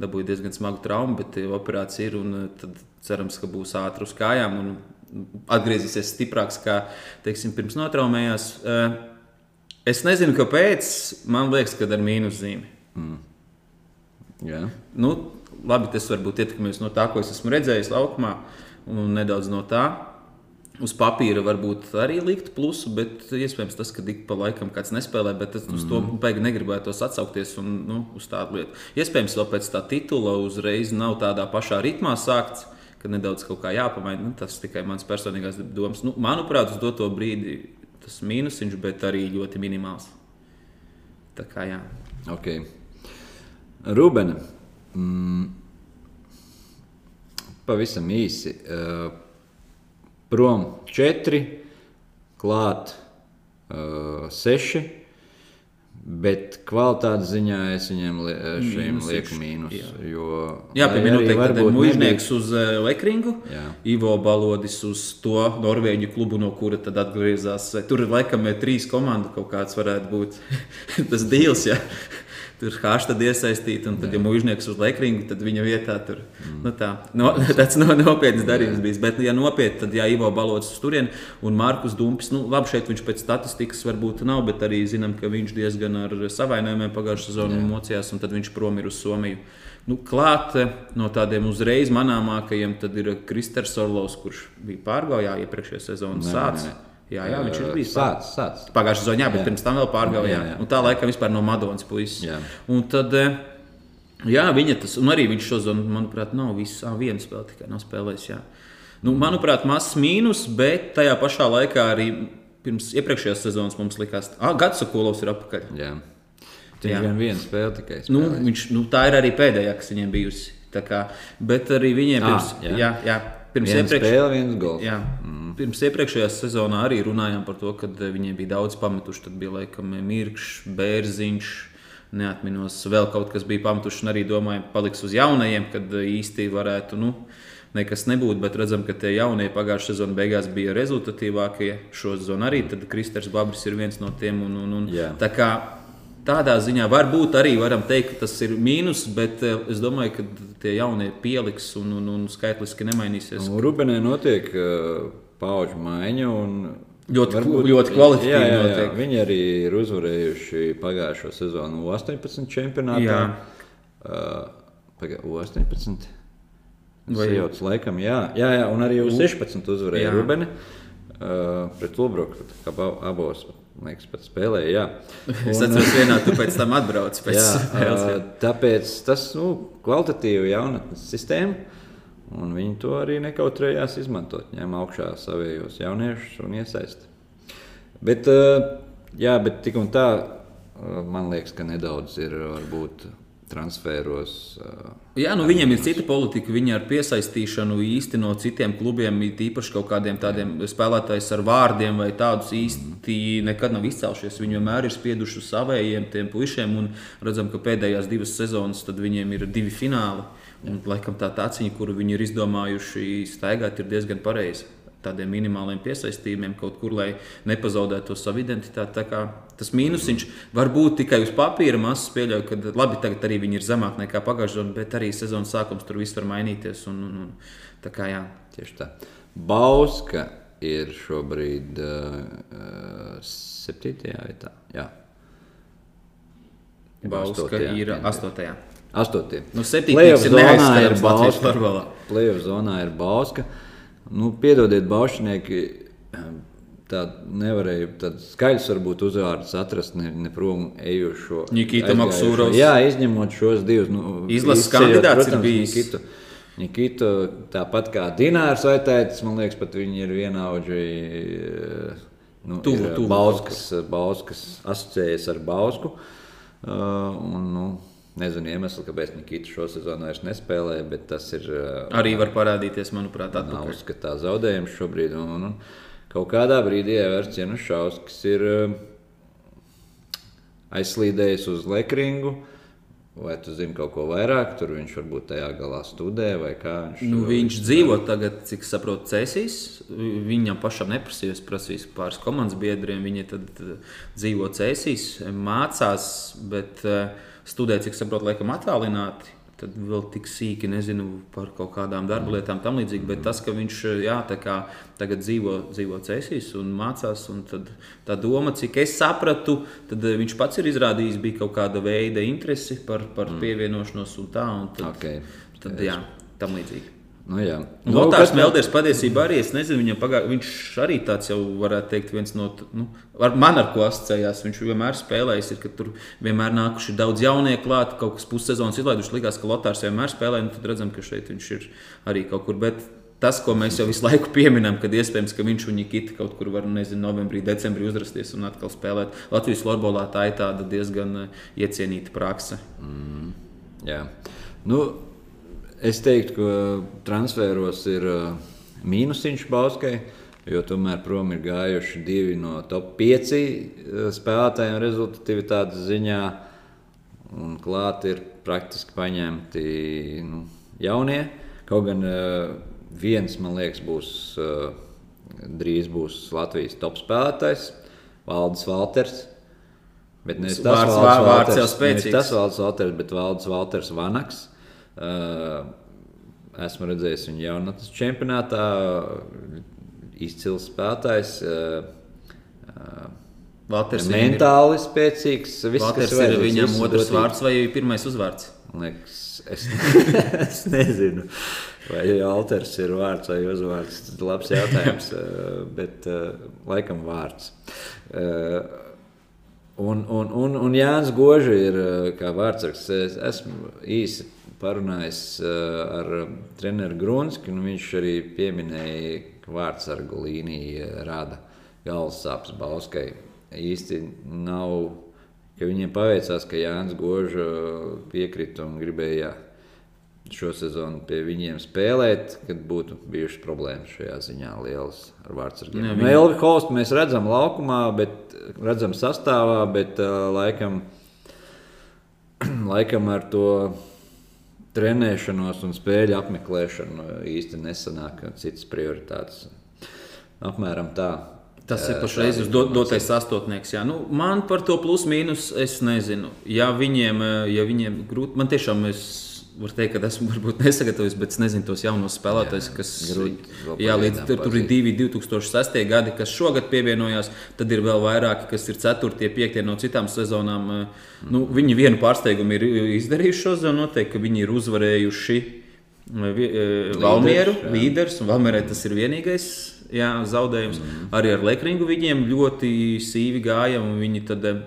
dabūja diezgan smagu traumu, bet eh, operācija ir un eh, tad cerams, ka būs ātri uz kājām un atgriezīsies stiprāks, kā teiksim, pirms notraumējās. Eh, Es nezinu, kāpēc. Man liekas, ka ar mīnuszīmi. Jā. Nu, labi, tas varbūt ietekmēs no tā, ko es esmu redzējis laukumā, un nedaudz no tā. Uz papīra varbūt arī likt plusu, bet iespējams tas, ka ik pa laikam kāds nespēlē, bet tas, uz to baigi negribētos atsaukties un nu, uz tādu lietu. Iespējams, vēl pēc tā titula uzreiz nav tādā pašā ritmā sākts, kad nedaudz kaut kā jāpamaina. Nu, tas tikai mans personīgās domas. Nu, manuprāt, uz doto brīdi tas mīnusiņš, bet arī ļoti minimāls. Tā kā jā. Okay. Rūbene. Mm, pavisam īsi. Uh, prom četri, klāt uh, seši. Bet kvalitātes ziņā es viņiem li šiem Mīnus lieku mīnus. jā. Jo, Jā, lai pie arī minūtes varbūt tam mužnieks uz uh, Lekringu, Jā. Ivo Balodis uz to Norvēģu klubu, no kura tad atgriezās. Tur laikam ir trīs komandu kaut kāds varētu būt tas deals. Ja? Tur hāžta iesaistīta, un tad, ja mūžnieks uz Lekringu, tad viņa vietā tur mm. nu, tā, no, tāds no, nopietns darījums bijis. Bet, ja nopietni, tad jā, Ivo Balodis uz turieni un Markus Dumpis. Nu, labi, šeit viņš pēc statistikas varbūt nav, bet arī zinām, ka viņš diezgan ar savainojumiem pagājušā sezonā mocījās, un tad viņš prom ir uz Somiju. Nu, klāt eh, no tādiem uzreiz manāmākajiem tad ir Kristers Orlovs, kurš bija pārgājā iepriekšējā nē, nē. Jā, jā, viņš ir bijis sācis. sācis. Pagājušā sezonā, bet Jā. pirms tam vēl pārgāja. Jā, Jā, jā. jā. Un tā laikam vispār no Madonas puses. Un tad, eh, jā, viņa tas, un arī viņš šodien, manuprāt, nav viss, ah, viena spēle tikai nav spēlējis. Jā. Nu, manuprāt, mazs mīnus, bet tajā pašā laikā arī pirms iepriekšējās sezonas mums likās, ka Gats Sokolovs ir apakaļ. Jā. Viņš gan vienu spēli tikai Nu, spēlēja. viņš, nu, tā ir arī pēdējā, kas viņiem bijusi. Tā Kā, bet arī viņiem pirms, jā. jā, jā, pirms Viena iepriekš, spēle, viens gols. Jā. Mm. Pirms iepriekšējā sezonā arī runājām par to, ka viņiem bija daudz pametuši. Tad bija laikam Mirkšs, Bērziņš. Neatminos, vēl kaut kas bija pametuši, un arī domājām, paliks uz jaunajiem, kad īsti varētu nu, nekas nebūt. Bet redzam, ka tie jaunie pagājušā sezona beigās bija rezultatīvākie. Šo sezonu arī Kristers Babris ir viens no tiem. Un, un, un, Jā. tā kā tādā ziņā varbūt arī varam teikt, ka tas ir mīnus, bet eh, es domāju, ka tie jaunie pieliks un, un, un skaitliski nemainīsies. Nu, Rubenē notiek pauģu maiņa. un Ļoti kl- ļoti kvalitatīvi jā, jā, jā. Viņi arī ir uzvarējuši pagājušo sezonu U18 čempionātā. Jā. Uh, paga- U18. Vai- Vai jau tas laikam, jā, jā, jā, un arī U16 uzvarēja Jā. Rubeni uh, pret ba- abos, liekas, pat spēlēja. Jā. Es atceros, vienā tu pēc tam atbrauc pēc Jā, spēles. ā, tāpēc tas nu, kvalitatīvi jaunatnes sistēma. Un viņi to arī nekautrējās izmantot. Ņem augšā savējos jauniešus un iesaist. Bet, ā, jā, bet tik un tā, ā, man liekas, ka nedaudz ir varbūt transferos. Jā, nu viņiem ir cita politika. Viņi ar piesaistīšanu īsti no citiem klubiem, īpaši kaut kādiem tādiem spēlētājiem ar vārdiem vai tādus īsti nekad nav izcēlušies. Viņi vienmēr ir spieduši savējiem tiem puišiem, un redzam, ka pēdējās divas sezonas viņiem ir divi fināli. Un, laikam tā tāciņa, kuru viņi ir izdomājuši staigāt, ir diezgan pareiza. Tādiem minimāliem piesaistījumiem kaut kur, lai nepazaudētu to savu identitāti. Tas mīnusiņš var būt tikai uz papīra. Mazs pieļauju, ka labi, tagad arī viņi ir zemāk nekā pagājušajā sezonā, bet arī sezonas sākums tur viss var mainīties. Un, un, un, tā kā jā. Tieši tā. Bauska ir šobrīd uh, septītajā vietā. Jā. Bauska Astotajā, ir jā. astotajā. Astotie. Nu, Playoff ir zonā ir Bauska. Playoff zonā ir Bauska. Nu, piedodiet, Baušnieki. Tāda nevarēja, tāds skaļs varbūt uzvārds atrast ne, ne prom ejušo. Nikita. Maksūrovs. Jā, izņemot šos divus. Nu, Izlases kandidāts ir protams, bijis. Nikitu. Nikitu, tāpat kā Dinārs Vaitētis, man liekas, pat viņi ir vienaudži. Nu, Tuvu, ir tuvu Bauskas, Bauskas asociējas ar Bausku. Uh, un, nu, nezinu iemeslu, kāpēc Nikita šo sezonu vairs nespēlē, bet tas ir uh, Arī var parādīties, manuprāt, nav atpakaļ. uzskatā zaudējums šobrīd. Un, un, un kaut kādā brīdī Everts Janušauskas ir uh, aizslīdējis uz Lekringu. Vai tu zini kaut ko vairāk? Tur viņš varbūt tajā galā studē vai kā viņš. Nu, viņš dzīvo tagad, cik saprotu, Cēsīs. Viņam pašam neprasījis, prasījis pāris komandas biedriem. Viņi tad eh, dzīvo Cēsīs, mācās, bet eh, studē, cik saprotu, laikam attālināti. Tad vēl tik sīki nezinu par kaut kādām darba lietām, tam līdzīgi. Bet tas, ka viņš jā, tagad dzīvo, dzīvo Cēsīs un mācās, un tad tā doma, cik es sapratu, tad eh, viņš pats ir izrādījis, bija kaut kāda veida interesi par, par pievienošanos un tā. Un tad, Okay. tad, jā, tam līdzīgi. Nu, jā. Lotārs kas- Melders patiesībā arī, es nezinu, viņam pagā, viņš arī tāds jau varētu teikt, viens no, nu, ar man ar ko asociējās. Viņš vienmēr spēlējis, ir, ka tur vienmēr nākuši daudz jaunieku klāt, kaut kas pussezonas izlaiduši. Likās, ka Lotārs vienmēr spēlē, nu tad redzam, ka šeit viņš ir arī kaut kur. Bet tas, ko mēs jau visu laiku pieminam, kad iespējams, ka viņš un Nikita kaut kur var, nezinu, novembrī, decembrī uzrasties un atkal spēlēt. Latvijas florbolā tā ir tāda diezgan eh, iecienīta praksa. Jā. Nu, es teiktu, ka transferos ir uh, mīnusiņš Bauskai, jo tomēr prom ir gājuši divi no top 5 spēlētājiem rezultatīvitātes ziņā. Un klāt ir praktiski paņemti nu, jaunie. Kaut gan uh, viens, man liekas, būs uh, drīz būs Latvijas top spēlētājs, Valdis Valters. Bet nevis tas Vārds- Valdis vārds jau Valters, spēcīgs. tas Valdis Valters, bet Valdis Valters Vanaks. Esmu redzējis viņu jaunatnes čempionātā. Izcils spēlētājs. Valters viņam ir- mentāli spēcīgs. Viss, Valters kas ir vajadzīgs, viņam otrs dotības. vārds vai pirmais uzvārds? Liekas, es, es nezinu, vai Alters ir vārds vai uzvārds. Tas ir labs jautājums, bet laikam vārds. Un, un, un, un Jānis Gožs ir kā vārdsargs. Es esmu īsi parunājis eh, ar treneru Grunski, un viņš arī pieminēja, ka vārdsargu līnija rada galvas sāpes Bauskai. Īsti nav ka viņiem paveicās, ka Jānis Gožs piekrita un gribēja šo sezonu pie viņiem spēlēt, kad būtu bijušas problēmas šajā ziņā lielas ar vārdsargiem. Jā, Nu, viņi- Elvi Holstu mēs redzam laukumā, bet redzam sastāvā, bet uh, laikam, laikam ar to trenēšanos un spēļu apmeklēšanu īsti nesanāk citas prioritātes. Apmēram tā. Tas ir Eh, pašreiz uz do, dotais astotnieks. Jā. Nu, man par to plus mīnus es nezinu. Ja viņiem, eh, ja viņiem grūti, man tiešām es varu teikt, ka esmu varbūt nesagatavojis, bet es nezinu tos jaunos spēlētājus, kas grūti jā, līdz tur, tur ir divi 2006. gadi, kas šogad pievienojās, tad ir vēl vairāki, kas ir 4. 5. no citām sezonām. Eh, Nu, viņi vienu pārsteigumu ir izdarījuši šo sezonu, noteikti, ka viņi ir uzvarējuši eh, eh, Valmieru, jā. līderis, un Valmierai tas ir vienīgais. Jā, zaudējums. Mm. Arī ar Lekringu viņiem ļoti sīvi gāja, un viņi tad eh,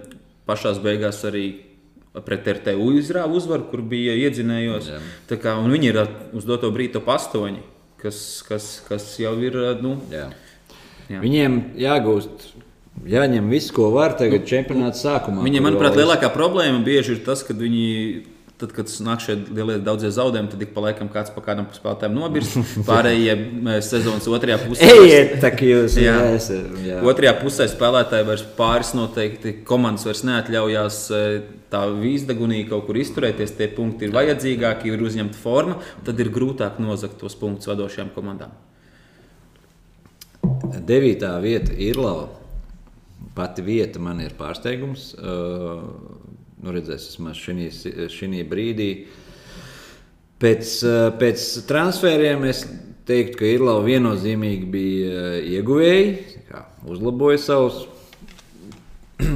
pašā beigās arī pret RTU izrāva uzvaru, kur bija iedzinējos. Kā, un viņi ir uz doto brīdi top 8, kas, kas, kas jau ir. eh, Nu, Jā. Jā. Viņiem jāgūst, jāņem viss, ko var tagad čempionāta sākumā. Viņiem, manuprāt, lielākā problēma bieži ir tas, ka viņi. Tad, kad nāk šie lielie daudzie zaudējumi, tad ik pa laikam kāds pa kādam spēlētājam nobirst. Pārējie sezonas otrajā pusē. Ejiet, tā kā jūs Jā. esat. Jā. Otrajā pusē spēlētāji vairs pāris noteikti komandas vairs neatļaujās eh, tā vīzdagunī kaut kur izturēties. Tie punkti ir vajadzīgāki, ir uzņemta forma, tad ir grūtāk nozagt tos punktus vadošajām komandām. Devītā vieta ir Lava. Pati vieta man ir pārsteigums. Uh, nu, redzēs, vismaz šī, brīdī. Pēc, uh, pēc transferiem es teiktu, ka Irlanda viennozīmīgi bija uh, ieguvēji, uzlaboja savus uh,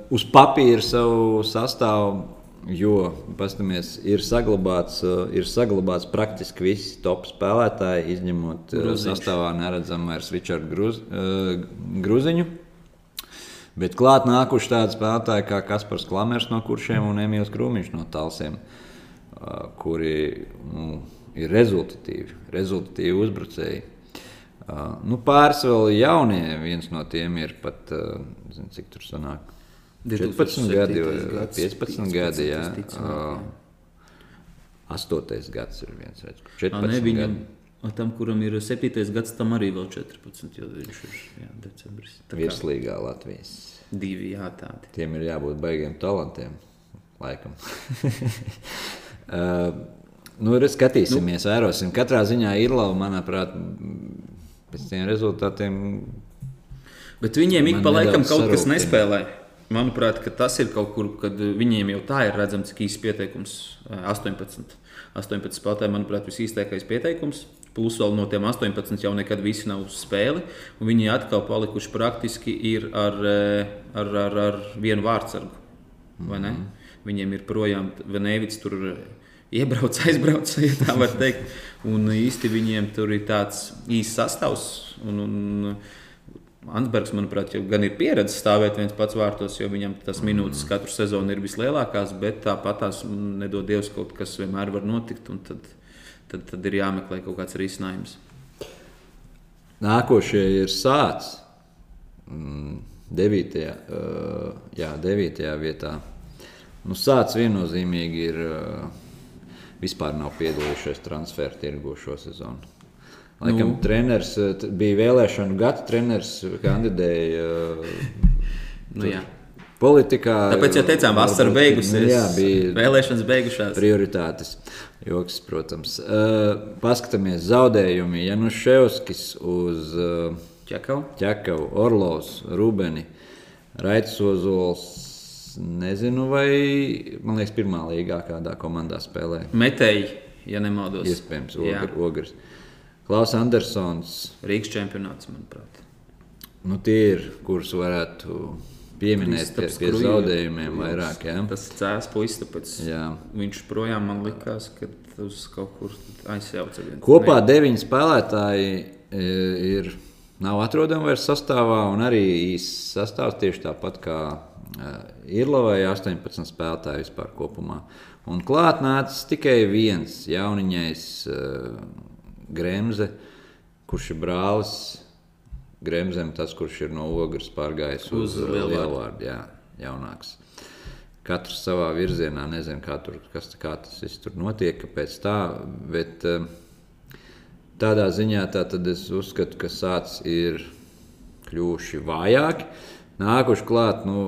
uz papīra savu sastāvu. Jo, paskatāmies, ir saglabāts, ir saglabāts praktiski visi top spēlētāji, izņemot Gruziņš. sastāvā neredzamā vairs Richardu Gruz, Gruziņu. Bet klāt nākuši tādi spēlētāji kā Kaspars Klamers no kuršiem un Emīls Krūmiņš no Talsiem, kuri nu, ir rezultatīvi, rezultatīvi uzbrucēji. Nu, pāris vēl jaunie, viens no tiem ir pat, zinu, cik tur sanāk, 14 gadi vai gads, 15 gadi. Jā. visticamāk, Uh, Astotais gads ir viens, redz, kur jā. Ā, 14 Ne, viņam, gadi. A, tam, kuram ir 7. gads, tam arī vēl 14, jo viņš ir jā, decembris. Tā kā Virslīgā Latvijas. Divi jā, tādi. Tiem ir jābūt baigiem talantiem. Laikam. uh, nu, re, skatīsimies, nu. vērosim. Katrā ziņā Irlanda, manuprāt, pēc tiem rezultātiem. Bet viņiem ik pa laikam kaut kas sarūktina. nespēlē. Manuprāt, tas ir kaut kur, kad viņiem jau tā ir redzams, cik īsts pieteikums eh, 18. 18 spēlētāji, manuprāt, visīstākais pieteikums. Plus vēl no tiem 18 jau nekad visi nav uz spēli. Viņi atkal palikuši praktiski ir ar, eh, ar, ar, ar vienu vārdsargu. vai ne? Viņiem ir projām Venēvits, tur iebrauc, aizbrauc, ja tā var teikt. Un īsti viņiem tur ir tāds īsts sastāvs. Un, un Ansbergs, manuprāt, jau gan ir pieredzējis stāvēt viens pats vārtos, jo viņam tas minūtes katru sezonu ir vislielākās, bet tāpat tās nedod Dievs kaut kas vienmēr var notikt. Tad, tad, tad ir jāmeklē kaut kāds risinājums. Nākošie ir sācis. Mm, devītajā, uh, jā, devītajā vietā. Nu, sācis viennozīmīgi ir uh, vispār nav piedalījušies transferu tirgu šo sezonu. Laikam, nu. treneris bija vēlēšanu gada, treneris kandidēja. Nu, jā. Politikā. Tāpēc, ja teicām, vasara beigusies, nu, jā, bija vēlēšanas beigušās. Prioritātes. Joks, protams. Uh, paskatāmies zaudējumi. Januševskis uz uh, Čekavu, Čekavu Orlovs, Rubeni, Raits Ozols. Nezinu, vai man liekas, pirmā līgā kādā komandā spēlē. Metēji, ja nemaldos. Iespējams, ogr, ogrs. Klaus Andersons. Rīgas čempionāts, manuprāt. Nu, tie ir, kurus varētu pieminēt pie, zaudējumiem vairāk. Jā. Tas cēlās puisis, tāpēc jā. viņš projām man likās, ka uz kaut kur aizjauca. Kopā deviņi spēlētāji e, ir. Nav atrodama vairs sastāvā, un arī īsts sastāvs tieši tāpat kā uh, Irlavai 18 spēlētāji vispār kopumā. Un klāt nācis tikai viens jauniņais uh, Gremze, kurš ir brālis Gremzem, tas, kurš ir no ogles pārgājis uz, uz Lielvārdu, jā, jaunāks. Katrs savā virzienā, nezinu, kā, tur, kas, kā tas viss tur notiek, kāpēc tā, bet eh, tādā ziņā tā es uzskatu, ka sācis ir kļuvuši vājāki. Nākuši klāt, nu,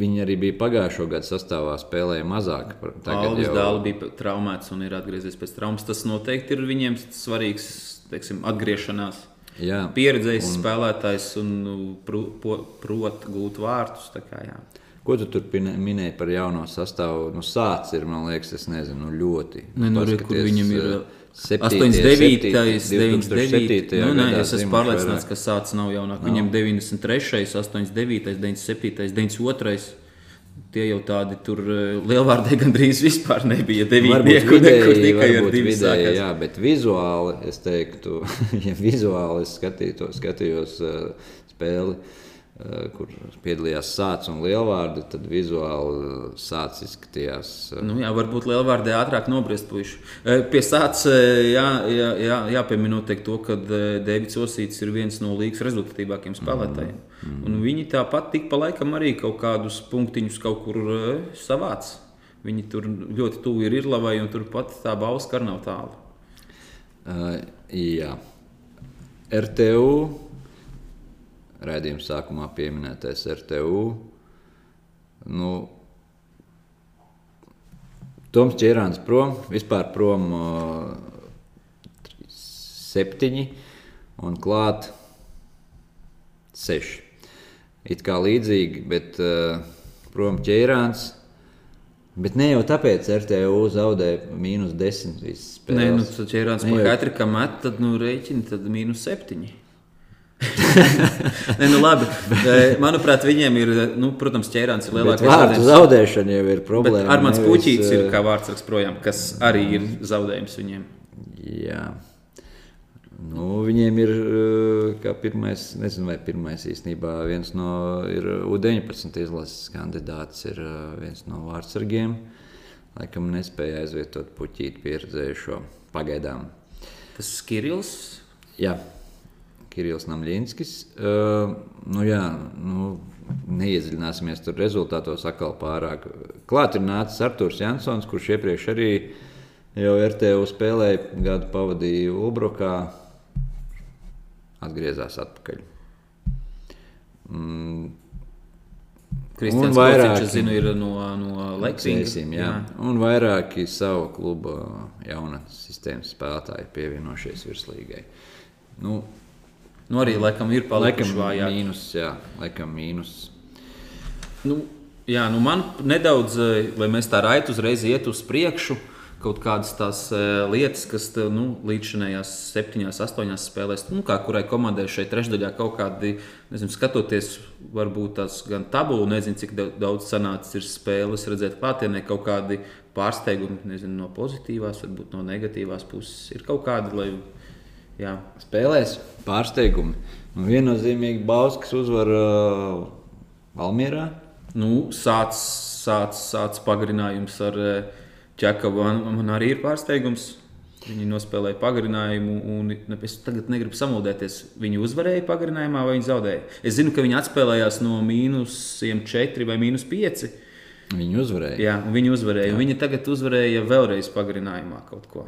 viņi arī bija pagājušo gadu sastāvā, spēlēja mazāk. Tagad jau dāli bija traumēts un ir atgriezies pēc traumas. Tas noteikti ir viņiem svarīgs teiksim, atgriešanās. Jā. Pieredzējis un... spēlētājs un nu, prot gūt vārtus. Kā, jā. Ko tu tur minēji par jauno sastāvu? Nu, sācis ir, man liekas, es nezinu, ļoti. Ne, nu, re, kur viņam ir. Uh, 89, 99. Nu, nē, es esmu pārliecināts, ka sācis nav jaunāk. No. Viņam 93, 89, 97, 92. Tie jau tādi tur eh, lielvārdē gandrīz vispār nebija. Devītnieku nekur tikai ar diviem vidēji, jā, bet vizuāli es teiktu, ja vizuāli es skatītos, skatījos uh, spēli. Uh, kur piedalījās Sācis un Lielvārdi, tad vizuāli Sācis izskatījās. Eh, nu, jā, varbūt Lielvārdē ātrāk nobriest puiši. Eh, pie Sācis jā, jā, jā, jāpiemina noteikti to, ka Dēvids Osīts ir viens no līgas rezultatīvākajiem spēlētājiem. Mm, mm. Un viņi tāpat tik pa laikam arī kaut kādus punktiņus kaut kur savāc. Viņi tur ļoti tuvu ir Irlavai, un turpat tā balss kar nav tālu. Uh, jā. RTU raidījuma sākumā pieminētais RTU. Nu, Toms Čērāns prom, vispār prom uh, septiņi un klāt seši. It kā līdzīgi, bet uh, prom ķērāns. Bet ne jau tāpēc RTU zaudēja mīnus 10. Nē, nu, tas ķērāns pa katru, kam met, tad nu rēķini, tad mīnus 7. Nē, nu labi. Manuprāt, viņiem ir, nu, protams, ķērāns ir lielākais. Vārdu zaudēšana jau ir problēma. Ar mans puķītis ir kā vārds projām, kas arī ir zaudējums viņiem. Jā. Nu, viņiem ir kā pirmais, nezinu, vai pirmais īstenībā viens no U-19 izlases kandidāts, ir viens no vārdsargiem. Laikam nespēja aizvietot puķīti pieredzējušo pagaidām. Tas ir Kirils? Jā. Kirillis Namļinskis. Uh, nu, jā, nu, neiedziļināsimies tur rezultātos atkal pārāk. Klāt ir nācis Arthurs Jansons, kurš iepriekš arī jau RTU spēlēja, gadu pavadīja Ulbrokā, atgriezās atpakaļ. Mm. Kristians es zinu, ir no, no Leksijas. Un vairāki savu klubu jaunatnes sistēmas spēlētāji pievienojušies virslīgai. Nu, Nu, arī laikam ir palikuši vājāk. Mīnus, jā, laikam mīnus. Nu, jā, nu man nedaudz, eh, lai mēs tā raiti uzreiz iet uz priekšu, kaut kādas tās uh, lietas, kas nu, līdz šajās septiņās, astoņās spēlēs, nu, kā kurai komandai šeit trešdaļā kaut kādi, nezinu, skatoties, varbūt tās gan tabulu, nezinu, cik daudz sanācis ir spēles, redzēt klātienē kaut kādi pārsteigumi, nezinu, no pozitīvās, varbūt no negatīvās puses. Ir kaut kādi, lai jā. spēlēs pārsteigumi. Nu, viennozīmīgi Bauskas uzvar uh, Valmierā. Nu, sāc, sāc, sāc pagarinājums ar uh, Čekavu. Man, man arī ir pārsteigums. Viņi nospēlēja pagarinājumu, un es tagad negribu samudēties. Viņi uzvarēja pagarinājumā, vai viņi zaudēja. Es zinu, ka viņi atspēlējās no mīnus 4 vai mīnus 5. Viņi uzvarēja. Jā, viņi uzvarēja. Jā. Viņi tagad uzvarēja vēlreiz pagarinājumā kaut ko.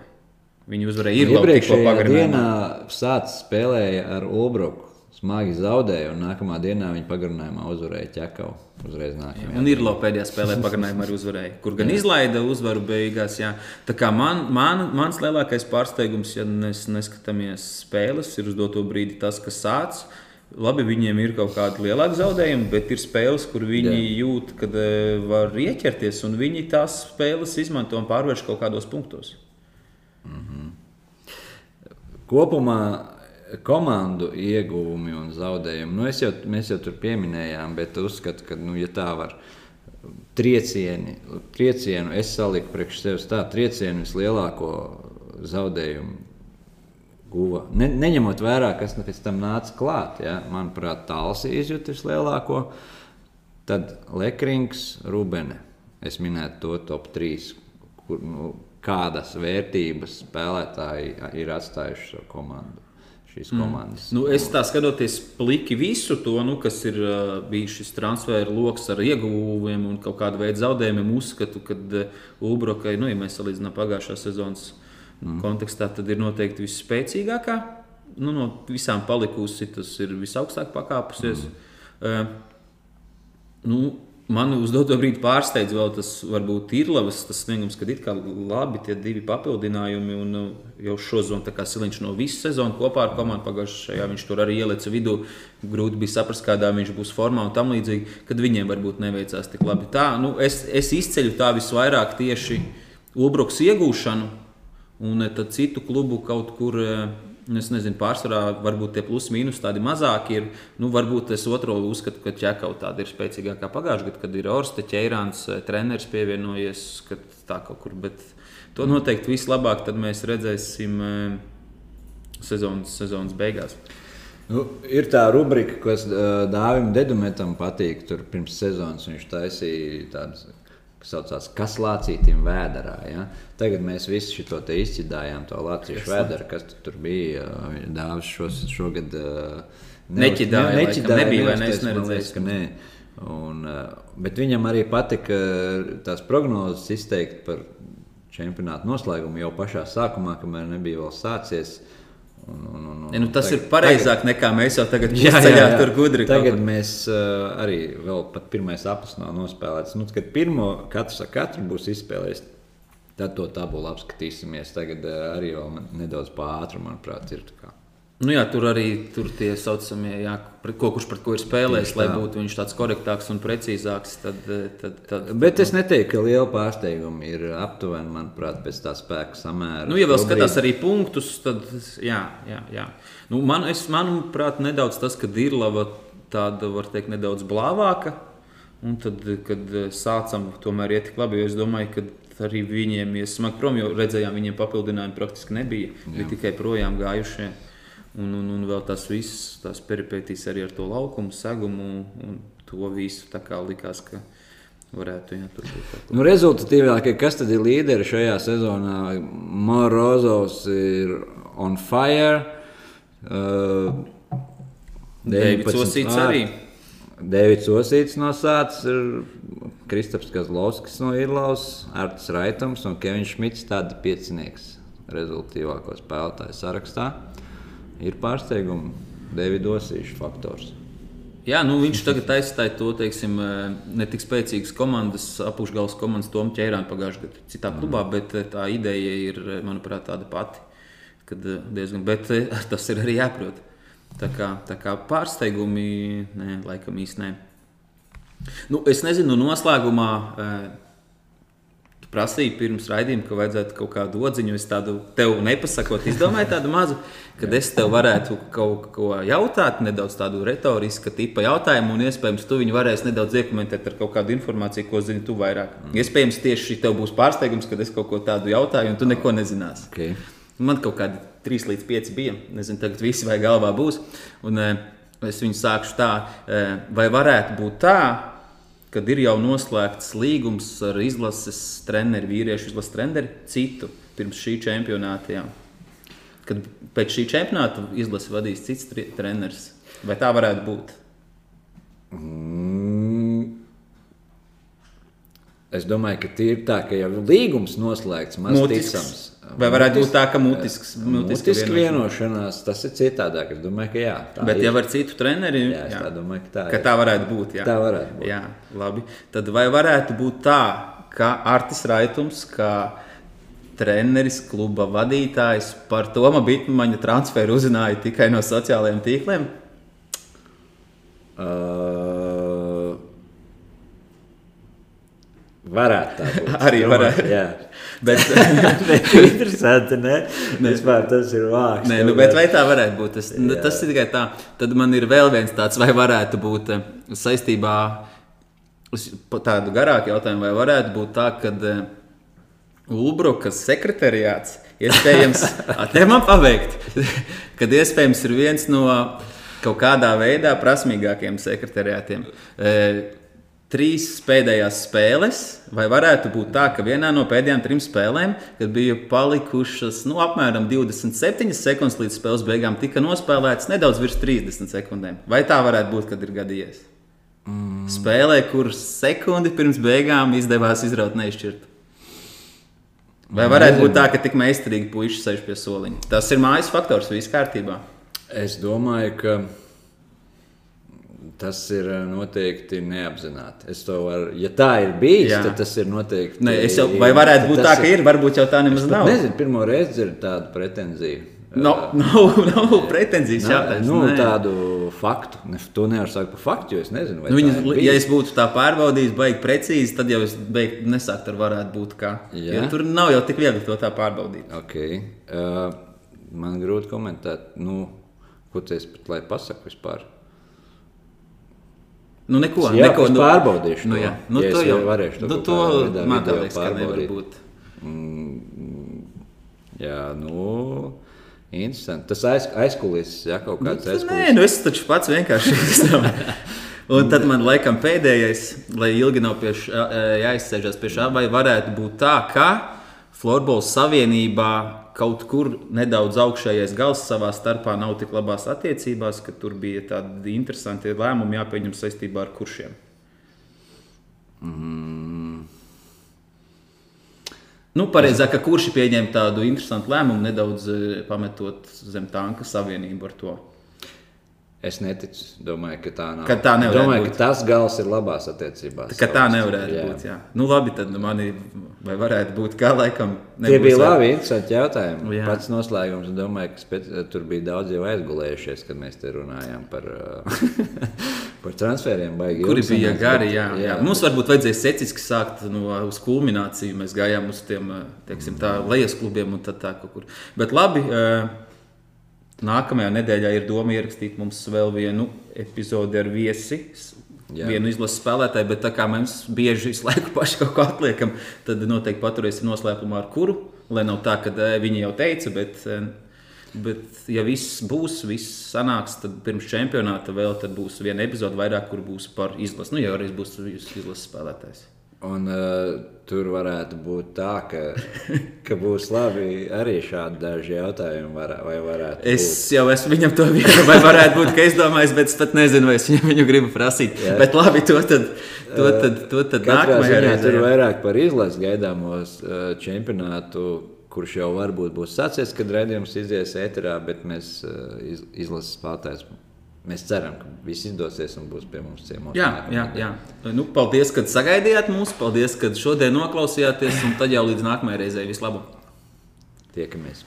Viņi uzvarēja iepriekšējā dienā. Sācis spēlēja ar Ulbruku smagi zaudēja, un nākamā dienā viņa pagarinājumā uzvarēja ķekavu. Uzreiz nākamajā. Un ir pēdējā spēlē pagarinājumā arī uzvarēja, kur gan izlaida uzvaru beigās. Jā. Tā kā man, man, mans lielākais pārsteigums, ja mēs neskatāmies spēles, ir uz doto brīdi tas, kas sācis. Labi, viņiem ir kaut kādi lielāki zaudējumi, bet ir spēles, kur viņi Jā. jūt, ka uh, var ieķerties, un viņi tās spēles izmanto un pārvērš kaut kādos punktos. Mm -hmm. Kopumā komandu ieguvumi un zaudējumi. Nu, jau, mēs jau tur pieminējām, bet uzskatu, ka, nu, ja tā var triecieni, triecienu es saliku priekš sevis tā triecienu vislielāko zaudējumu. Guva. Ne, neņemot vērā, kas nu pēc tam nāca klāt, ja, manuprāt, tāls izjūta vislielāko, tad Lekrings, Rubene. Es minētu to top 3, kur, nu, kādas vērtības spēlētāji ir atstājuši savu komandu šīs mm. komandas. Nu, es tā skatoties pliki visu to, nu, kas ir uh, bijis šis transferu lokus ar ieguvumiem un kaut kādu veidu zaudējumiem, uzskatu, ka uh, Ulbrokai, nu, ja mēs salīdzinām pagājušās sezonas mm. kontekstā, tad ir noteikti visspēcīgākā. Nu, no visām palikusi, tas ir visaugstāk pakāpusies. Mm. Uh, nu, Man uz doto brīdi pārsteidz vēl tas, varbūt ir labs tas sniegums, kad ir kā labi tie divi papildinājumi. Un uh, jau šo zonu Siliņš no visas sezonas kopā ar komandu pagājušajā viņš tur arī ielica vidū. Grūti bija saprast, kādā viņš būs formā un tam līdzīgi, kad viņiem varbūt neveicās tik labi. Tā, nu, es, es izceļu tā visvairāk tieši Ulbruks iegūšanu un uh, citu klubu kaut kur uh, Es nezinu, pārsvarā varbūt tie plusi mīnus tādi mazāki ir. Nu, varbūt es otru uzskatu, ka ķekau tāda ir spēcīgākā pagājušajā gadā, kad ir Orste ķērāns, eh, treneris pievienojies. Tā kaut kur, bet to noteikti vislabāk mēs redzēsim eh, sezonas, sezonas beigās. Nu, ir tā rubrika, kas uh, Dāvim Dedumetam patīk. Tur pirms sezonas viņš taisīja tādas kas saucās Kas lācītim vēderā. Ja? Tagad mēs visi šo te izcidājām, to lācīšu vēderu, kas tur bija. Dāvis šos, šogad uh, neķidāja, ne, neķidāja, nebija, vai ne, es neredzēju. Ka nē. Un, bet viņam arī patika tās prognozes izteikt par čempionāta noslēgumu jau pašā sākumā, kamēr nebija vēl sācies. Un, un, un, un, ja, nu, tas tagad, ir pareizāk tagad, nekā mēs jau tagad ceļā tur gudri. Tagad mēs uh, arī vēl pat pirmais aplis nav nospēlēts. Nu, kad pirmo katrs ar katru būs izspēlējis, tad to tabulu apskatīsimies. Tagad uh, arī vēl nedaudz pāri, manuprāt, ir. Nu jā, tur arī tur tie saucamie, jā, ko, kurš pret ko ir spēlējis, lai būtu viņš tāds korektāks un precīzāks. Tad, eh, tad, tad, Bet es neteiktu, ka liela pārsteiguma ir aptuveni, manuprāt, pēc tā spēka samēra. Nu, ja vēl skatās arī punktus, tad jā, jā, jā. Nu, man, es, manuprāt, nedaudz tas, ka Dirlava tāda, var teikt, nedaudz blāvāka. Un tad, kad eh, sācām, tomēr iet tik labi, jo es domāju, ka arī viņiem ir smagi prom, jo redzējām, viņiem papildinājumu praktiski nebija. Bija tikai projām gājušie. Un, un, un vēl tas viss, tās peripētīs arī ar to laukumu, segumu un to visu. Tā kā likās, ka varētu jā, tur būt. Nu, rezultatīvākie, kas tad ir līderi šajā sezonā? Morozovs ir on fire. Uh, Deivids Osīts arī. Deivids Osīts no sācis ir Kristaps Kazlovskis no Irlaus, Artis Raitums un Kevins Šmits tādi piecinieks rezultatīvāko spēlētāju sarakstā ir pārsteiguma Davids Osīšs faktors. Jā, nu viņš tagad aizstāja to teiksim, eh, ne tik spēcīgas komandas, apakšgala komandas, Tomu ķērānu pagājušajā gadā, citā mm. klubā, bet eh, tā ideja ir, eh, manuprāt, tāda pati. Kad, diezgan, bet tas ir arī jāprot. Tā kā, tā kā pārsteigumi, nē, laikam īstenībā. Nu, es nezinu, noslēgumā prasīju pirms raidījuma, ka vajadzētu kaut kādu odziņu. Es tādu tev nepasakot, izdomāju tādu mazu, kad es tev varētu kaut ko jautāt, nedaudz tādu retorisku tipu jautājumu, un iespējams, tu viņu varēsi nedaudz iekomentēt ar kaut kādu informāciju, ko zini tu vairāk. Mm. Iespējams, tieši tev būs pārsteigums, kad es kaut ko tādu jautāju, un tu neko nezināsi. Okay. Man kaut kādi 3 līdz 5 bija. Nezinu, tagad visi vai galvā būs. Un, eh, es viņu sākšu tā, eh, vai varētu būt tā, kad ir jau noslēgts līgums ar izlases treneri, vīriešu izlases treneri, citu pirms šī čempionāta. Jā. Kad pēc šī čempionāta izlase vadīs cits treneris. Vai tā varētu būt? Mm. Es domāju, ka tie ir tā, ka jau līgums noslēgts, maz Mutisks. ticams. Vai varētu būt tā, ka mutisks, mutiska vienošanās, tas ir citādāk. Es domāju, ka jā. Bet ir. jau ar citu treneri, jā, es tā domāju, ka tā, ka tā varētu būt. Jā. Tā varētu būt. Jā, labi. Tad vai varētu būt tā, ka Artis Raitums, kā treneris, kluba vadītājs par Toma Bitmaņa transferu uzzināja tikai no sociālajiem tīkliem? Uh, varētu tā būt. Arī Domāju, varētu. Jā. Bet, Bet interesanti, ne? Vispār tas ir vārds. Nē, nu, bet vai tā varētu būt? Tas, nu, tas ir tikai tā. Tad man ir vēl viens tāds, vai varētu būt eh, saistībā ar tādu garāku jautājumu, vai varētu būt tā, ka eh, Ulbrukas sekretariāts iespējams, te man paveikt, kad iespējams ir viens no kaut kādā veidā prasmīgākiem sekretariātiem. E, trīs pēdējās spēles, vai varētu būt tā, ka vienā no pēdējām trim spēlēm, kad bija palikušas nu, apmēram 27 sekundes līdz spēles beigām, tika nospēlēts nedaudz virs 30 sekundēm. Vai tā varētu būt, kad ir gadījies? Mm. Spēlē, kuras sekundi pirms beigām izdevās izraut neizšķirt. Vai varētu Nezinu. būt tā, ka tik meistarīgi puiši sēž pie soliņa? Tas ir mājas faktors, viss kārtībā. Es domāju, ka tas ir eh, noteikti neapzināti. Es to varu, ja tā ir bijis, Jā. tad tas ir noteikti. Ne, jau, vai varētu būt tā, ka ir, varbūt jau tā nemaz nav? Nezinu, pirmo reizi dzirdu tādu pretenziju. Nav, nav, nav pretenzijas jautājums. Nu, nē. tādu faktu. Ne, to nevar saukt par faktu, jo es nezinu, nu, viņa, ja es būtu tā pārbaudījis, baigi precīzi, tad jau es beigtu nesākt ar varētu būt kā. Ja? Tur nav jau tik viegli to tā pārbaudīt. Okay. Uh, man grūti komentēt, nu, ko esi pat lai pasaku vispār. Nu, neko, jā, neko nu, pārbaudīšu. Nu, jā, nu, ja to jau varēšu. Nu, to man liekas, ka nevar būt. Mm, jā, nu. Interesanti. Tas aiz, aizkulisks, ja kaut kāds nu, aizkulisks. Nē, nu es taču pats vienkārši Un tad man laikam pēdējais, lai ilgi nav pie šā, jāizsēžas pie šā, vai varētu būt tā, ka Florbola savienībā kaut kur nedaudz augšējais gals savā starpā nav tik labās attiecībās, ka tur bija tādi interesanti lēmumi jāpieņem saistībā ar kuršiem. Mm. Nu, pareizāk, ka kurš pieņēma tādu interesantu lēmumu, nedaudz pametot zem tanka savienību ar to. Es neticu. Domāju, ka tā nav. Ka tā Domāju, būt. ka tas gals ir labās attiecībās. Ka tā nevarētu jā. būt. Jā. Nu, labi, tad manī vai varētu būt kā laikam. Tie bija labi, interesanti jautājumi. Jā. Pats noslēgums, domāju, ka spēc, tur bija daudz jau aizgulējušies, kad mēs te runājām par, par transferiem. Kuri bija gari, jā, jā. jā. Mums varbūt vajadzēja secīgi sākt no, uz kulmināciju. Mēs gājām uz tiem, teiksim, tā, lejas klubiem un tad tā kaut kur. Bet labi. Uh, Nākamajā nedēļā ir doma ierakstīt mums vēl vienu epizodi ar viesi. Jā. Vienu izlases spēlētāju, bet tā kā mēs bieži visu laiku paši kaut ko atliekam, tad noteikti paturēsim noslēpumā ar kuru. Lai nav tā, ka viņi jau teica, bet, bet ja viss būs, viss sanāks, tad pirms čempionāta vēl būs viena epizode vairāk, kur būs par izlasi. Nu, jau reiz būs izlases spēlētājs. Un, uh, tur varētu būt tā, ka, ka būs labi arī šādi daži jautājumi. Var, vai varētu es būt. jau esmu viņam to vienu, vai varētu būt, ka es domāju, bet es pat nezinu, vai es viņam viņu gribu prasīt. Jā. Bet labi, to tad, to tad, to tad nākamajā reizē. Tur vairāk par izlases gaidāmos uh, čempionātu kurš jau varbūt būs sācies, kad redzējums izies ēterā, bet mēs iz, izlases spēlētājs Mēs ceram, ka viss izdosies un būs pie mums ciemos. Jā, jā, jā. Nu, paldies, ka sagaidījāt mūs. Paldies, ka šodien noklausījāties. Un tad jau līdz nākamajai reizei vislabāk. Tiekamies!